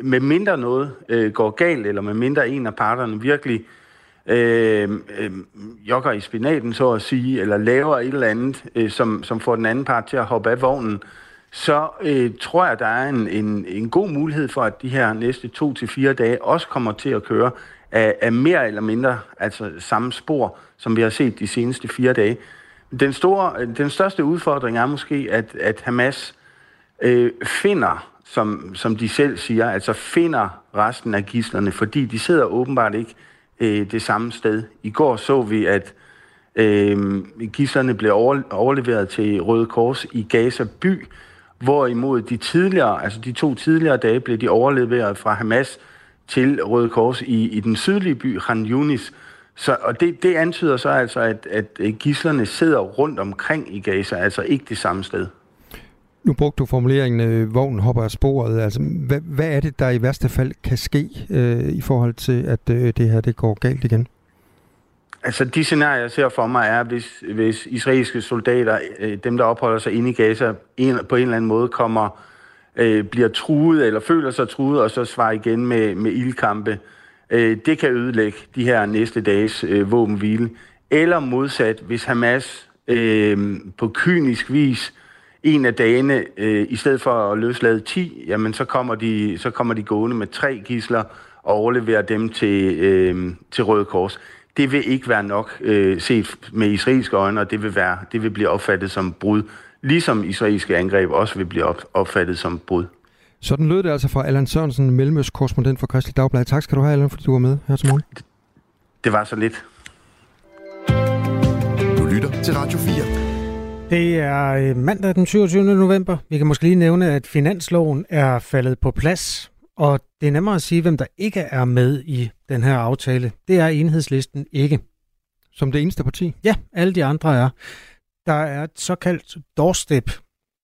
med mindre noget øh, går galt, eller med mindre en af parterne virkelig øh, øh, jogger i spinaten, så at sige, eller laver et eller andet, øh, som, som får den anden part til at hoppe af vognen, så øh, tror jeg, der er en, en, en god mulighed for, at de her næste to til fire dage også kommer til at køre af, af mere eller mindre altså samme spor, som vi har set de seneste fire dage. Den, store, den største udfordring er måske, at, at Hamas øh, finder, som, som de selv siger, altså finder resten af gislerne, fordi de sidder åbenbart ikke øh, det samme sted. I går så vi, at øh, gislerne blev over, overleveret til Røde Kors i Gaza by, hvorimod de tidligere, altså de to tidligere dage, blev de overleveret fra Hamas til Røde Kors i, i den sydlige by Khan Yunis. Så, og det, det antyder så altså, at, at gislerne sidder rundt omkring i Gaza, altså ikke det samme sted. Nu brugte du formuleringen, øh, vognen hopper af sporet. Altså, hvad, hvad er det, der i værste fald kan ske øh, i forhold til, at øh, det her det går galt igen? Altså de scenarier, jeg ser for mig, er, hvis, hvis israelske soldater, øh, dem der opholder sig inde i Gaza, en, på en eller anden måde kommer, øh, bliver truet eller føler sig truet, og så svarer igen med, med ildkampe. Øh, det kan ødelægge de her næste dages øh, våbenhvile. Eller modsat, hvis Hamas øh, på kynisk vis en af dagene, øh, i stedet for at løslade 10, jamen så kommer de, så kommer de gående med tre gisler og overleverer dem til, øh, til Røde Kors det vil ikke være nok øh, set med israelske øjne, og det vil, være, det vil blive opfattet som brud. Ligesom israelske angreb også vil blive op, opfattet som brud. Sådan lød det altså fra Allan Sørensen, Mellemøst-korrespondent for Kristelig Dagblad. Tak skal du have, Allan, fordi du var med her til morgen. Det var så lidt. Du lytter til Radio 4. Det er øh, mandag den 27. november. Vi kan måske lige nævne, at finansloven er faldet på plads, og det er nemmere at sige, hvem der ikke er med i den her aftale. Det er enhedslisten ikke. Som det eneste parti? Ja, alle de andre er. Der er et såkaldt doorstep.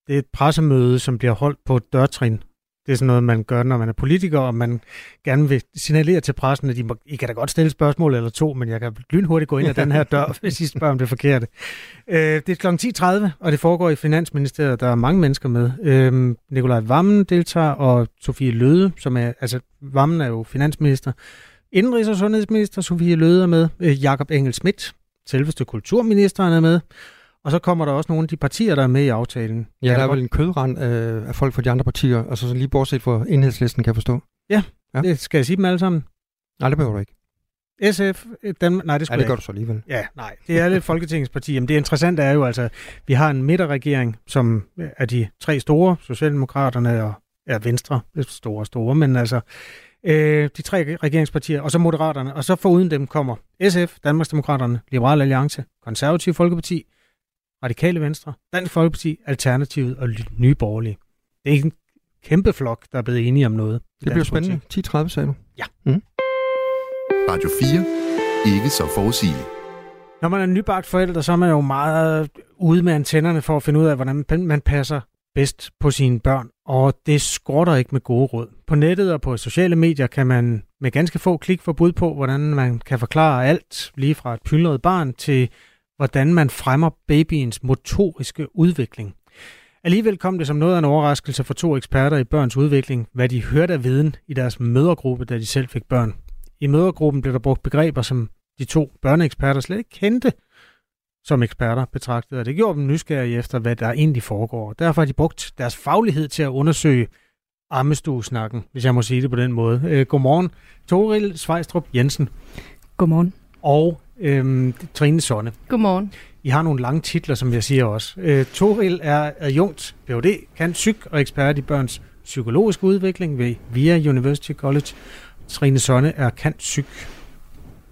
Det er et pressemøde, som bliver holdt på et dørtrin det er sådan noget, man gør, når man er politiker, og man gerne vil signalere til pressen, at de må, I kan da godt stille spørgsmål eller to, men jeg kan lynhurtigt gå ind ad den her dør, [LAUGHS] hvis I spørger om det forkerte. Øh, det er kl. 10.30, og det foregår i Finansministeriet. Der er mange mennesker med. Øh, Nikolaj Vammen deltager, og Sofie Løde, som er, altså Vammen er jo finansminister. Indrigs- og sundhedsminister Sofie Løde er med. Øh, Jakob Engel Schmidt, selveste kulturministeren er med. Og så kommer der også nogle af de partier, der er med i aftalen. Ja, der er vel en kødrand øh, af folk fra de andre partier, altså så lige bortset fra enhedslisten, kan jeg forstå. Ja, ja. det skal jeg sige dem alle sammen. Nej, det behøver du ikke. SF, dem, nej, det skulle ja, det gør du så alligevel. Ja, nej, det er lidt [LAUGHS] Folketingets parti. Men det interessante er jo altså, vi har en midterregering, som er de tre store, Socialdemokraterne og ja, Venstre, store og store, men altså øh, de tre regeringspartier, og så Moderaterne, og så foruden dem kommer SF, Danmarksdemokraterne, Liberal Alliance, Konservative Folkeparti, Radikale Venstre, Dansk Folkeparti, Alternativet og Nye Borgerlige. Det er ikke en kæmpe flok, der er blevet enige om noget. Det bliver spændende. 10.30 sagde du? Ja. Mm. Radio 4. Ikke så forudsigeligt. Når man er nybagt forældre, så er man jo meget ude med antennerne for at finde ud af, hvordan man passer bedst på sine børn, og det skorter ikke med gode råd. På nettet og på sociale medier kan man med ganske få klik få bud på, hvordan man kan forklare alt, lige fra et pyldret barn til hvordan man fremmer babyens motoriske udvikling. Alligevel kom det som noget af en overraskelse for to eksperter i børns udvikling, hvad de hørte af viden i deres mødergruppe, da de selv fik børn. I mødergruppen blev der brugt begreber, som de to børneeksperter slet ikke kendte som eksperter betragtede, og det gjorde dem nysgerrige efter, hvad der egentlig foregår. Derfor har de brugt deres faglighed til at undersøge ammestuesnakken, hvis jeg må sige det på den måde. Øh, godmorgen, Toril Svejstrup Jensen. Godmorgen. Og øhm, Trine Sonne. Godmorgen. I har nogle lange titler, som jeg siger også. Øh, Toril er adjunkt, Ph.D., kan psyk og ekspert i børns psykologiske udvikling ved VIA University College. Trine Sonne er kant psyk.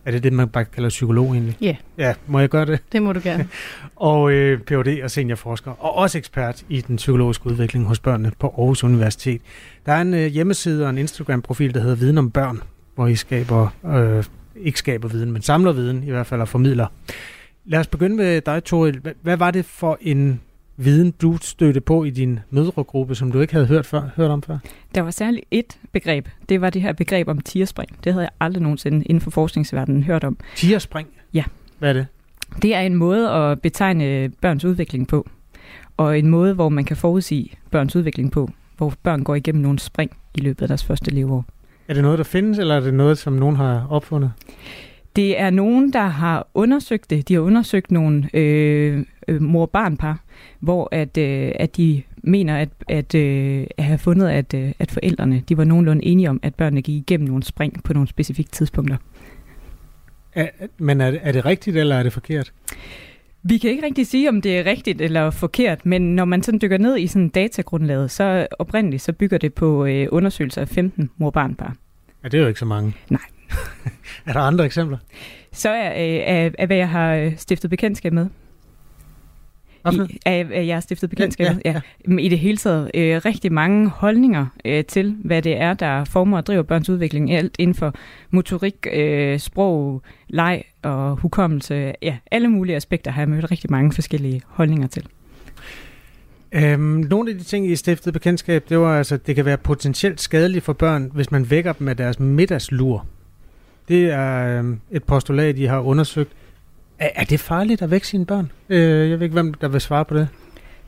Er det det, man bare kalder psykolog egentlig? Ja. Yeah. Ja, må jeg gøre det? Det må du gerne. [LAUGHS] og øh, Ph.D. og seniorforsker, og også ekspert i den psykologiske udvikling hos børnene på Aarhus Universitet. Der er en øh, hjemmeside og en Instagram-profil, der hedder Viden om Børn, hvor I skaber øh, ikke skaber viden, men samler viden i hvert fald og formidler. Lad os begynde med dig, Toril. Hvad var det for en viden, du stødte på i din mødregruppe, som du ikke havde hørt, før, hørt om før? Der var særligt et begreb. Det var det her begreb om tierspring. Det havde jeg aldrig nogensinde inden for forskningsverdenen hørt om. Tierspring? Ja. Hvad er det? Det er en måde at betegne børns udvikling på. Og en måde, hvor man kan forudsige børns udvikling på. Hvor børn går igennem nogle spring i løbet af deres første leveår. Er det noget, der findes, eller er det noget, som nogen har opfundet? Det er nogen, der har undersøgt det. De har undersøgt nogle øh, øh, mor-barn-par, hvor at, øh, at de mener at, at, øh, at have fundet, at, øh, at forældrene de var nogenlunde enige om, at børnene gik igennem nogle spring på nogle specifikke tidspunkter. Er, men er det, er det rigtigt, eller er det forkert? Vi kan ikke rigtig sige, om det er rigtigt eller forkert, men når man sådan dykker ned i sådan datagrundlaget, så oprindeligt så bygger det på øh, undersøgelser af 15 mor-barn-par. Ja, det er jo ikke så mange. Nej. [LAUGHS] er der andre eksempler? Så er, er, er, hvad jeg har øh, stiftet bekendtskab med. I, er, er jeg har stiftet bekendtskab ja, ja, ja. I det hele taget øh, rigtig mange holdninger øh, til, hvad det er, der former og driver børns udvikling. Alt inden for motorik, øh, sprog, leg og hukommelse. Ja, alle mulige aspekter har jeg mødt rigtig mange forskellige holdninger til. Øhm, nogle af de ting, I stiftede bekendtskab, det var altså, at det kan være potentielt skadeligt for børn, hvis man vækker dem med deres middagslur. Det er øhm, et postulat, I har undersøgt. Er, er det farligt at vække sine børn? Øh, jeg ved ikke, hvem der vil svare på det.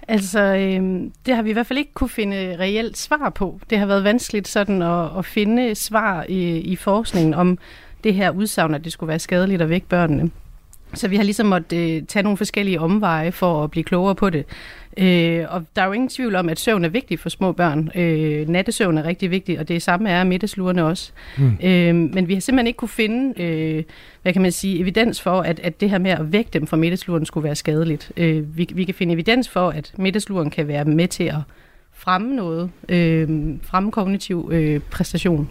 Altså, øhm, det har vi i hvert fald ikke kunne finde reelt svar på. Det har været vanskeligt sådan at, at finde svar i, i forskningen om det her udsagn, at det skulle være skadeligt at vække børnene. Så vi har ligesom måttet øh, tage nogle forskellige omveje for at blive klogere på det. Øh, og der er jo ingen tvivl om, at søvn er vigtig for små børn. Øh, nattesøvn er rigtig vigtig, og det samme er middagslurene også. Mm. Øh, men vi har simpelthen ikke kunne finde, øh, hvad kan man sige, evidens for, at, at det her med at vække dem fra middagsluren skulle være skadeligt. Øh, vi, vi kan finde evidens for, at middagsluren kan være med til at fremme noget, øh, fremme kognitiv øh, præstation.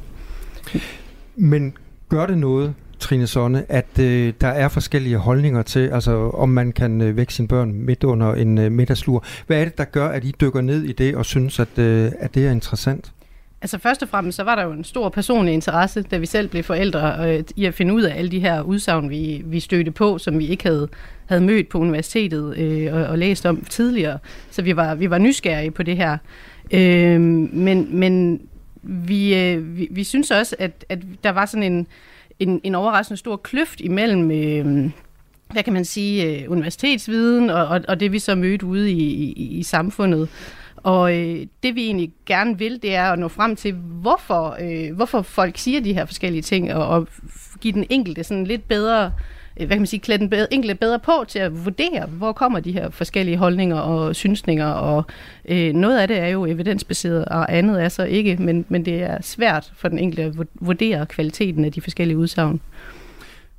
Men gør det noget, Trine Sonne, at øh, der er forskellige holdninger til, altså om man kan øh, vække sine børn midt under en øh, middagslur. Hvad er det, der gør, at I dykker ned i det og synes, at, øh, at det er interessant? Altså først og fremmest, så var der jo en stor personlig interesse, da vi selv blev forældre, øh, i at finde ud af alle de her udsagn, vi, vi stødte på, som vi ikke havde, havde mødt på universitetet øh, og, og læst om tidligere. Så vi var, vi var nysgerrige på det her. Øh, men men vi, øh, vi, vi synes også, at, at der var sådan en en, en overraskende stor kløft imellem, øh, hvad kan man sige, øh, universitetsviden og, og, og det vi så mødte ude i, i, i samfundet. Og øh, det vi egentlig gerne vil, det er at nå frem til, hvorfor, øh, hvorfor folk siger de her forskellige ting, og, og give den enkelte sådan lidt bedre Øh, Øh, hvad kan man sige, klæde den bedre, enkelte bedre på til at vurdere, hvor kommer de her forskellige holdninger og synsninger, og øh, noget af det er jo evidensbaseret, og andet er så ikke, men, men det er svært for den enkelte at vurdere kvaliteten af de forskellige udsagn.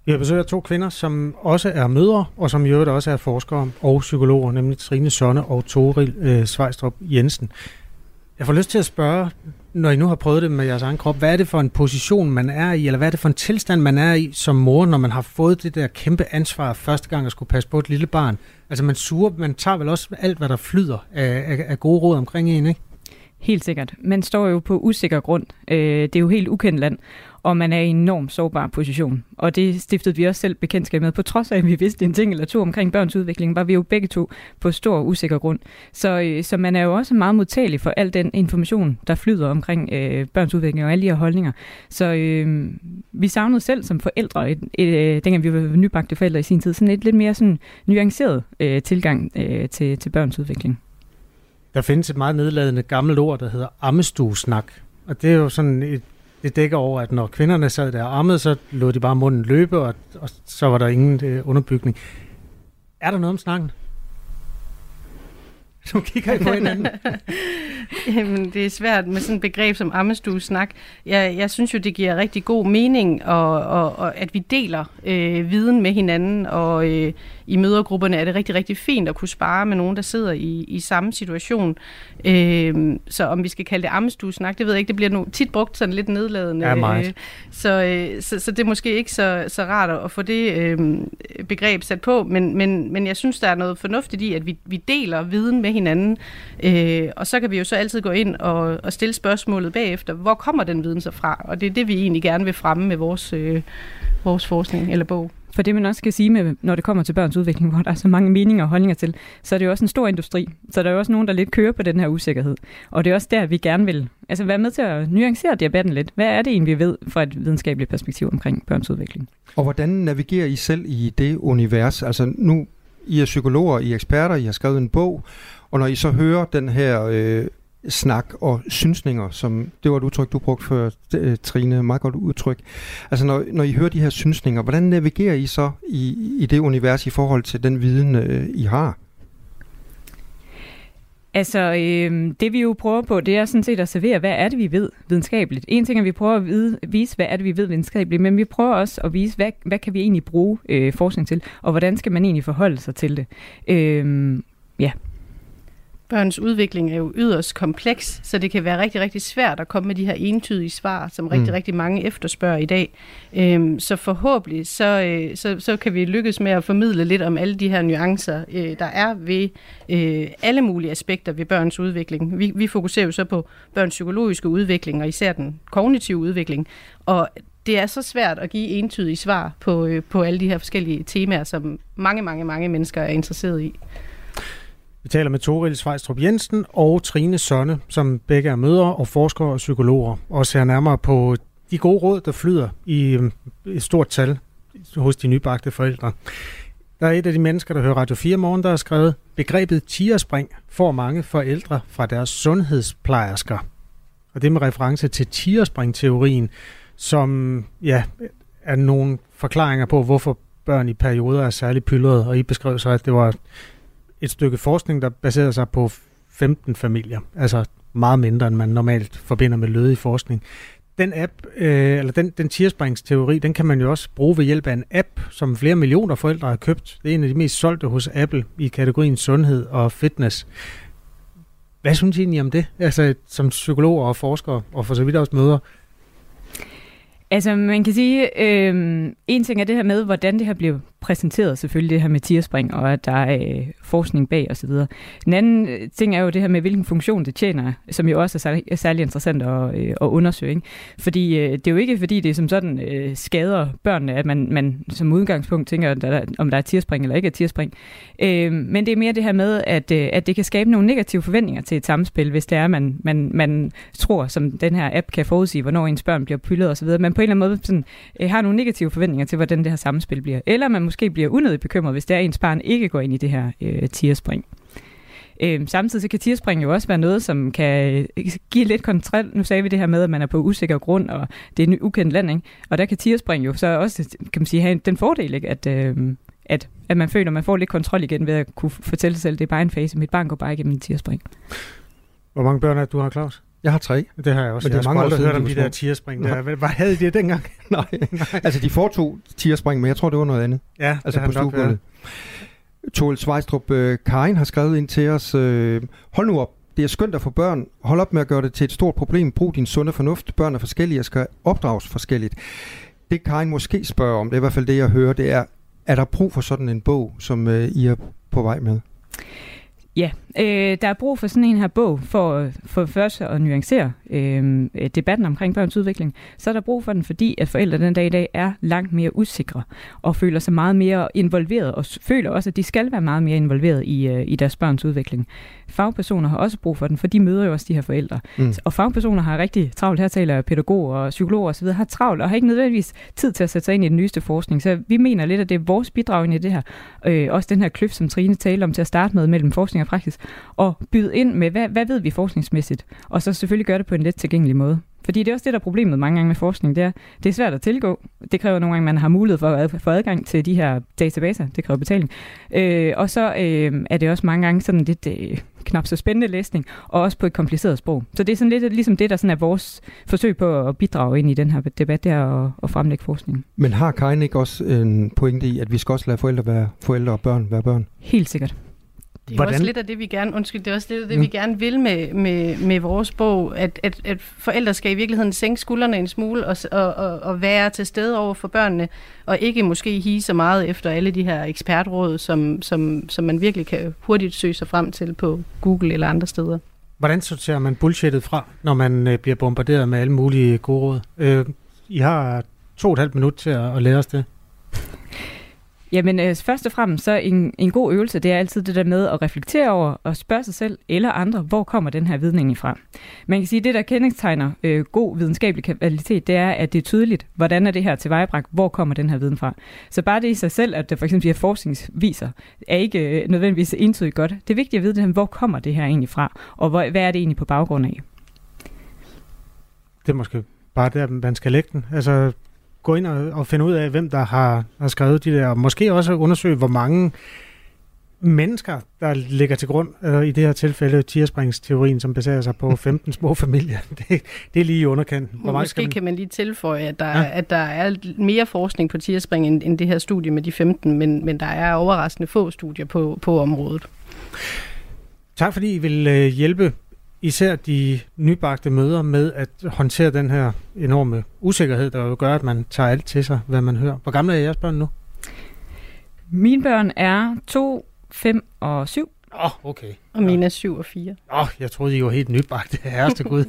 Jeg har to kvinder, som også er mødre, og som i øvrigt også er forskere og psykologer, nemlig Trine Sonne og Toril øh, Svejstrup Jensen. Jeg får lyst til at spørge, når I nu har prøvet det med jeres egen krop, hvad er det for en position, man er i, eller hvad er det for en tilstand, man er i som mor, når man har fået det der kæmpe ansvar første gang at skulle passe på et lille barn? Altså man suger, man tager vel også alt, hvad der flyder af, af, af gode råd omkring en, ikke? Helt sikkert. Man står jo på usikker grund. Øh, det er jo helt ukendt land og man er i en enormt sårbar position. Og det stiftede vi også selv bekendtskab med. På trods af, at vi vidste en ting eller to omkring børns udvikling, var vi jo begge to på stor usikker grund. Så, øh, så man er jo også meget modtagelig for al den information, der flyder omkring øh, børns udvikling og alle de her holdninger. Så øh, vi savnede selv som forældre, et, et, et, dengang vi var nybagte forældre i sin tid, sådan et lidt mere sådan nuanceret øh, tilgang øh, til, til børns udvikling. Der findes et meget nedladende gammelt ord, der hedder ammestuesnak. Og det er jo sådan et det dækker over, at når kvinderne sad der og ammede, så lå de bare munden løbe, og, og så var der ingen øh, underbygning. Er der noget om snakken? [LAUGHS] Så kigger I på hinanden. [LAUGHS] Jamen, det er svært med sådan et begreb som ammestuesnak. Jeg, jeg synes jo, det giver rigtig god mening, og, og, og at vi deler øh, viden med hinanden, og øh, i mødergrupperne er det rigtig, rigtig fint at kunne spare med nogen, der sidder i, i samme situation. Øh, så om vi skal kalde det ammestuesnak, det ved jeg ikke, det bliver nu tit brugt sådan lidt nedladende. Ja, meget. Øh, så, øh, så, så det er måske ikke så, så rart at få det øh, begreb sat på, men, men, men jeg synes, der er noget fornuftigt i, at vi, vi deler viden med hinanden, øh, og så kan vi jo så altid gå ind og, og stille spørgsmålet bagefter, hvor kommer den viden så fra? Og det er det, vi egentlig gerne vil fremme med vores, øh, vores forskning eller bog. For det man også skal sige, med, når det kommer til børns udvikling, [LAUGHS] hvor der er så mange meninger og holdninger til, så er det jo også en stor industri. Så der er jo også nogen, der lidt kører på den her usikkerhed. Og det er også der, vi gerne vil altså være med til at nuancere debatten lidt. Hvad er det egentlig, vi ved fra et videnskabeligt perspektiv omkring børns udvikling? Og hvordan navigerer I selv i det univers? Altså nu, I er psykologer, I er eksperter, I har skrevet en bog, og når I så hører den her øh, snak og synsninger, som det var et udtryk, du brugte før, øh, Trine, meget godt udtryk. Altså når, når I hører de her synsninger, hvordan navigerer I så i, i det univers i forhold til den viden, øh, I har? Altså, øh, det vi jo prøver på, det er sådan set at servere, hvad er det, vi ved videnskabeligt. En ting er, at vi prøver at vide, vise, hvad er det, vi ved videnskabeligt, men vi prøver også at vise, hvad, hvad kan vi egentlig bruge øh, forskning til, og hvordan skal man egentlig forholde sig til det. Øh, ja. Børns udvikling er jo yderst kompleks, så det kan være rigtig, rigtig svært at komme med de her entydige svar, som rigtig, mm. rigtig mange efterspørger i dag. Øhm, så forhåbentlig, så, øh, så, så kan vi lykkes med at formidle lidt om alle de her nuancer, øh, der er ved øh, alle mulige aspekter ved børns udvikling. Vi, vi fokuserer jo så på børns psykologiske udvikling, og især den kognitive udvikling. Og det er så svært at give entydige svar på, øh, på alle de her forskellige temaer, som mange, mange, mange mennesker er interesseret i. Vi taler med Toril Svejstrup Jensen og Trine Sønne, som begge er mødre og forskere og psykologer, og ser nærmere på de gode råd, der flyder i øhm, et stort tal hos de nybagte forældre. Der er et af de mennesker, der hører Radio 4 morgen, der har skrevet, begrebet tierspring får mange forældre fra deres sundhedsplejersker. Og det med reference til tierspring-teorien, som ja, er nogle forklaringer på, hvorfor børn i perioder er særlig pyldrede, og I beskrev så, at det var et stykke forskning, der baserer sig på 15 familier, altså meget mindre, end man normalt forbinder med lødig forskning. Den app, øh, eller den, den tierspringsteori, den kan man jo også bruge ved hjælp af en app, som flere millioner forældre har købt. Det er en af de mest solgte hos Apple i kategorien sundhed og fitness. Hvad synes I egentlig om det? Altså som psykologer og forskere, og for så vidt også møder, Altså, man kan sige, øh, en ting er det her med, hvordan det her bliver præsenteret, selvfølgelig det her med tierspring, og at der er øh, forskning bag osv. Den anden øh, ting er jo det her med, hvilken funktion det tjener, som jo også er særlig, er særlig interessant at, øh, at undersøge. Ikke? Fordi øh, det er jo ikke, fordi det som sådan øh, skader børnene, at man, man som udgangspunkt tænker, at der, om der er tierspring eller ikke er tierspring. Øh, men det er mere det her med, at, øh, at det kan skabe nogle negative forventninger til et samspil, hvis det er, man, man, man tror, som den her app kan forudsige, hvornår ens børn bliver pyllet osv. Man på en eller anden måde sådan, øh, har nogle negative forventninger til, hvordan det her samspil bliver. Eller man måske bliver unødigt bekymret, hvis der ens barn ikke går ind i det her øh, tierspring. Øh, samtidig så kan tierspring jo også være noget, som kan øh, give lidt kontrol. Nu sagde vi det her med, at man er på usikker grund, og det er en ukendt land, ikke? Og der kan tierspring jo så også, kan man sige, have den fordel, ikke? At, øh, at, at man føler, at man får lidt kontrol igen ved at kunne fortælle sig selv, at det er bare en fase. Mit barn går bare igennem en tierspring. Hvor mange børn er du har, Claus? Jeg har tre. Det har jeg også. Men det er jeg mange år siden, hørt om de der tierspring. Der. Hvad havde I det dengang? [LAUGHS] Nej. altså de to tierspring, men jeg tror, det var noget andet. Ja, altså det på stuegulvet. Toel Svejstrup øh, Karin har skrevet ind til os, øh, hold nu op, det er skønt at få børn. Hold op med at gøre det til et stort problem. Brug din sunde fornuft. Børn er forskellige og skal opdrages forskelligt. Det Karin måske spørger om, det er i hvert fald det, jeg hører, det er, er der brug for sådan en bog, som øh, I er på vej med? Ja, øh, der er brug for sådan en her bog for, for først at nuancere øh, debatten omkring børns udvikling. Så er der brug for den, fordi at forældre den dag i dag er langt mere usikre og føler sig meget mere involveret og føler også, at de skal være meget mere involveret i, øh, i deres børns udvikling. Fagpersoner har også brug for den, for de møder jo også de her forældre. Mm. Og fagpersoner har rigtig travlt, her taler pædagoger og psykologer osv., har travlt og har ikke nødvendigvis tid til at sætte sig ind i den nyeste forskning. Så vi mener lidt, at det er vores bidrag ind i det her. Øh, også den her kløft, som Trine talte om til at starte med mellem forskning og praksis og byde ind med, hvad, hvad ved vi forskningsmæssigt, og så selvfølgelig gøre det på en let tilgængelig måde. Fordi det er også det, der er problemet mange gange med forskning, det er, det er svært at tilgå. Det kræver nogle gange, at man har mulighed for at få adgang til de her databaser. Det kræver betaling. Øh, og så øh, er det også mange gange sådan lidt øh, knap så spændende læsning, og også på et kompliceret sprog. Så det er sådan lidt ligesom det, der sådan er vores forsøg på at bidrage ind i den her debat, der og, og fremlægge forskning. Men har Karin ikke også en pointe i, at vi skal også lade forældre være forældre og børn være børn? Helt sikkert. Det er Hvordan? også lidt af det, vi gerne, undskyld, det er også lidt af det, mm. vi gerne vil med, med, med vores bog, at, at, at forældre skal i virkeligheden sænke skuldrene en smule og, og, og, og være til stede over for børnene, og ikke måske hige så meget efter alle de her ekspertråd, som, som, som man virkelig kan hurtigt søge sig frem til på Google eller andre steder. Hvordan sorterer man bullshittet fra, når man øh, bliver bombarderet med alle mulige gode råd? Øh, I har to og et halvt minut til at, at lære os det. Jamen, øh, først og fremmest så en, en god øvelse, det er altid det der med at reflektere over og spørge sig selv eller andre, hvor kommer den her vidning fra? Man kan sige, at det, der kendetegner øh, god videnskabelig kvalitet, det er, at det er tydeligt, hvordan er det her tilvejebragt, hvor kommer den her viden fra? Så bare det i sig selv, at det for eksempel er forskningsviser, er ikke øh, nødvendigvis entydigt godt. Det er vigtigt at vide, det, hvor kommer det her egentlig fra, og hvor, hvad er det egentlig på baggrund af? Det er måske bare der, man skal lægge den. Altså, gå ind og, og finde ud af, hvem der har, har skrevet de der, og måske også undersøge, hvor mange mennesker, der ligger til grund øh, i det her tilfælde tierspringsteorien, som baserer sig på [LAUGHS] 15 små familier. [LAUGHS] Det, det er lige i underkanten. Hvor måske man... kan man lige tilføje, at der, ja. at der er mere forskning på tierspring end, end det her studie med de 15, men, men der er overraskende få studier på, på området. Tak fordi I vil øh, hjælpe især de nybagte møder med at håndtere den her enorme usikkerhed, der jo gør, at man tager alt til sig, hvad man hører. Hvor gamle er jeres børn nu? Mine børn er 2, 5 og 7. Åh, oh, okay. Og mine er 7 og 4. Åh, oh, jeg troede, I var helt nybagte. [LAUGHS] Herreste Gud.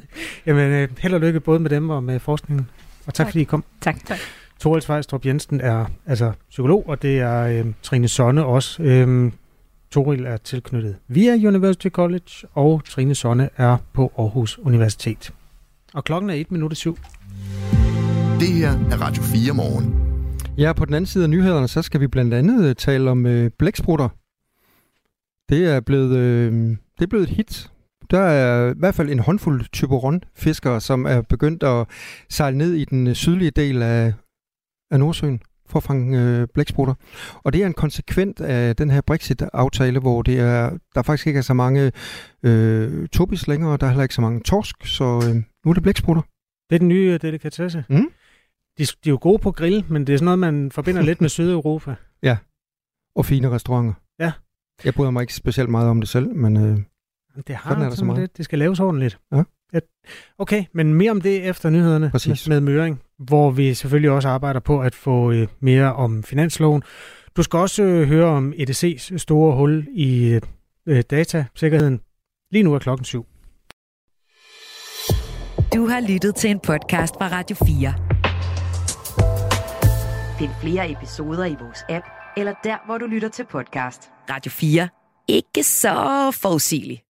Jamen, øh, held og lykke både med dem og med forskningen. Og tak, tak. fordi I kom. Tak. tak. Torald Svejstrup Jensen er altså psykolog, og det er øh, Trine Sonne også. Øh, Toril er tilknyttet via University College, og Trine Sonne er på Aarhus Universitet. Og klokken er 1 minut syv. Det her er Radio 4 morgen. Ja, på den anden side af nyhederne, så skal vi blandt andet øh, tale om øh, blæksprutter. Det er blevet, øh, det er blevet et hit. Der er i hvert fald en håndfuld typeron-fiskere, som er begyndt at sejle ned i den sydlige del af, af Nordsøen for fange øh, blæksprutter. Og det er en konsekvent af den her Brexit-aftale, hvor det er, der faktisk ikke er så mange øh, tobis længere, og der er heller ikke så mange torsk, så øh, nu er det blæksprutter. Det er den nye delikatesse. Mm. De, de er jo gode på grill, men det er sådan noget, man forbinder lidt med Sydeuropa. [LAUGHS] Ja, og fine restauranter. Ja. Jeg bryder mig ikke specielt meget om det selv, men øh, det har sådan er der så meget. Det, det skal laves ordentligt. Ja. Okay, men mere om det efter nyhederne Præcis. med, med Møring, hvor vi selvfølgelig også arbejder på at få øh, mere om finansloven. Du skal også øh, høre om EDC's store hul i øh, datasikkerheden. Lige nu er klokken syv. Du har lyttet til en podcast fra Radio 4. Find flere episoder i vores app, eller der, hvor du lytter til podcast. Radio 4. Ikke så forudsigeligt.